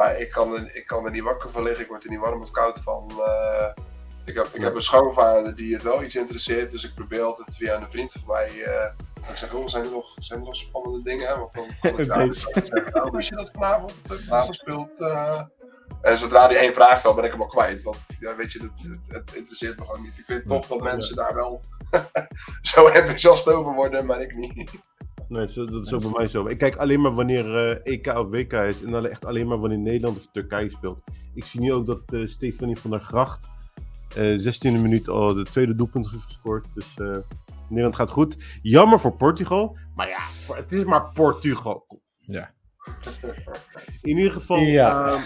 Maar ik kan, er, ik kan er niet wakker van liggen. Ik word er niet warm of koud van. ik, heb, ik heb een schoonvader die het wel iets interesseert. Dus ik probeer altijd via een vriend van mij... ik zeg, oh, zijn er nog, zijn er nog spannende dingen? Want dan kan ik daar zeggen, als je dat vanavond, vanavond speelt... En zodra die één vraag stelt, ben ik hem al kwijt. Want ja, weet je, het, het, het interesseert me gewoon niet. Ik vind het tof dat mensen daar wel zo enthousiast over worden, maar ik niet. Nee, dat is ook bij mij zo. Ik kijk alleen maar wanneer uh, EK of WK is. En dan echt alleen maar wanneer Nederland of Turkije speelt. Ik zie nu ook dat uh, Stefanie van der Gracht uh, 16e minuut al de tweede doelpunt heeft gescoord. Dus Nederland gaat goed. Jammer voor Portugal. Maar ja, het is maar Portugal. Ja. In ieder geval, ja.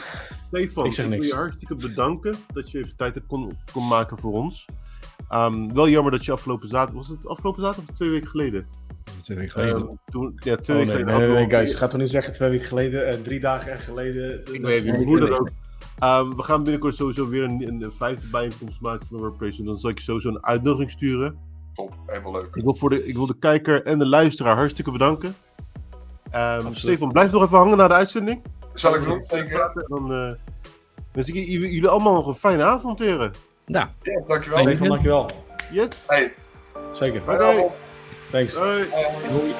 Stefan, ik, ik wil je hartstikke bedanken dat je even tijd kon, kon maken voor ons. Um, wel jammer dat je afgelopen zaterdag, was het afgelopen zaterdag of twee weken geleden? Twee weken geleden. Uh, toen, ja, twee oh, weken nee, geleden. Nee, nee, guys, gaat toch niet zeggen twee weken geleden, uh, drie dagen echt geleden. Ik weet niet hoe dat ook. Um, we gaan binnenkort sowieso weer een, een, een vijfde bijeenkomst maken van. En dan zal ik je sowieso een uitnodiging sturen. Top, helemaal leuk. Ik wil, voor de, ik wil de kijker en de luisteraar hartstikke bedanken. Um, Stefan, blijf nog even hangen na de uitzending. Zal ik doen, zeker. Dan uh, wens ik jullie allemaal nog een fijne avond, heren. Nou, ja, dankjewel. Stefan, dankjewel. Yes. Hey. Zeker. Bye. Bye. Thanks. Bye. Doei.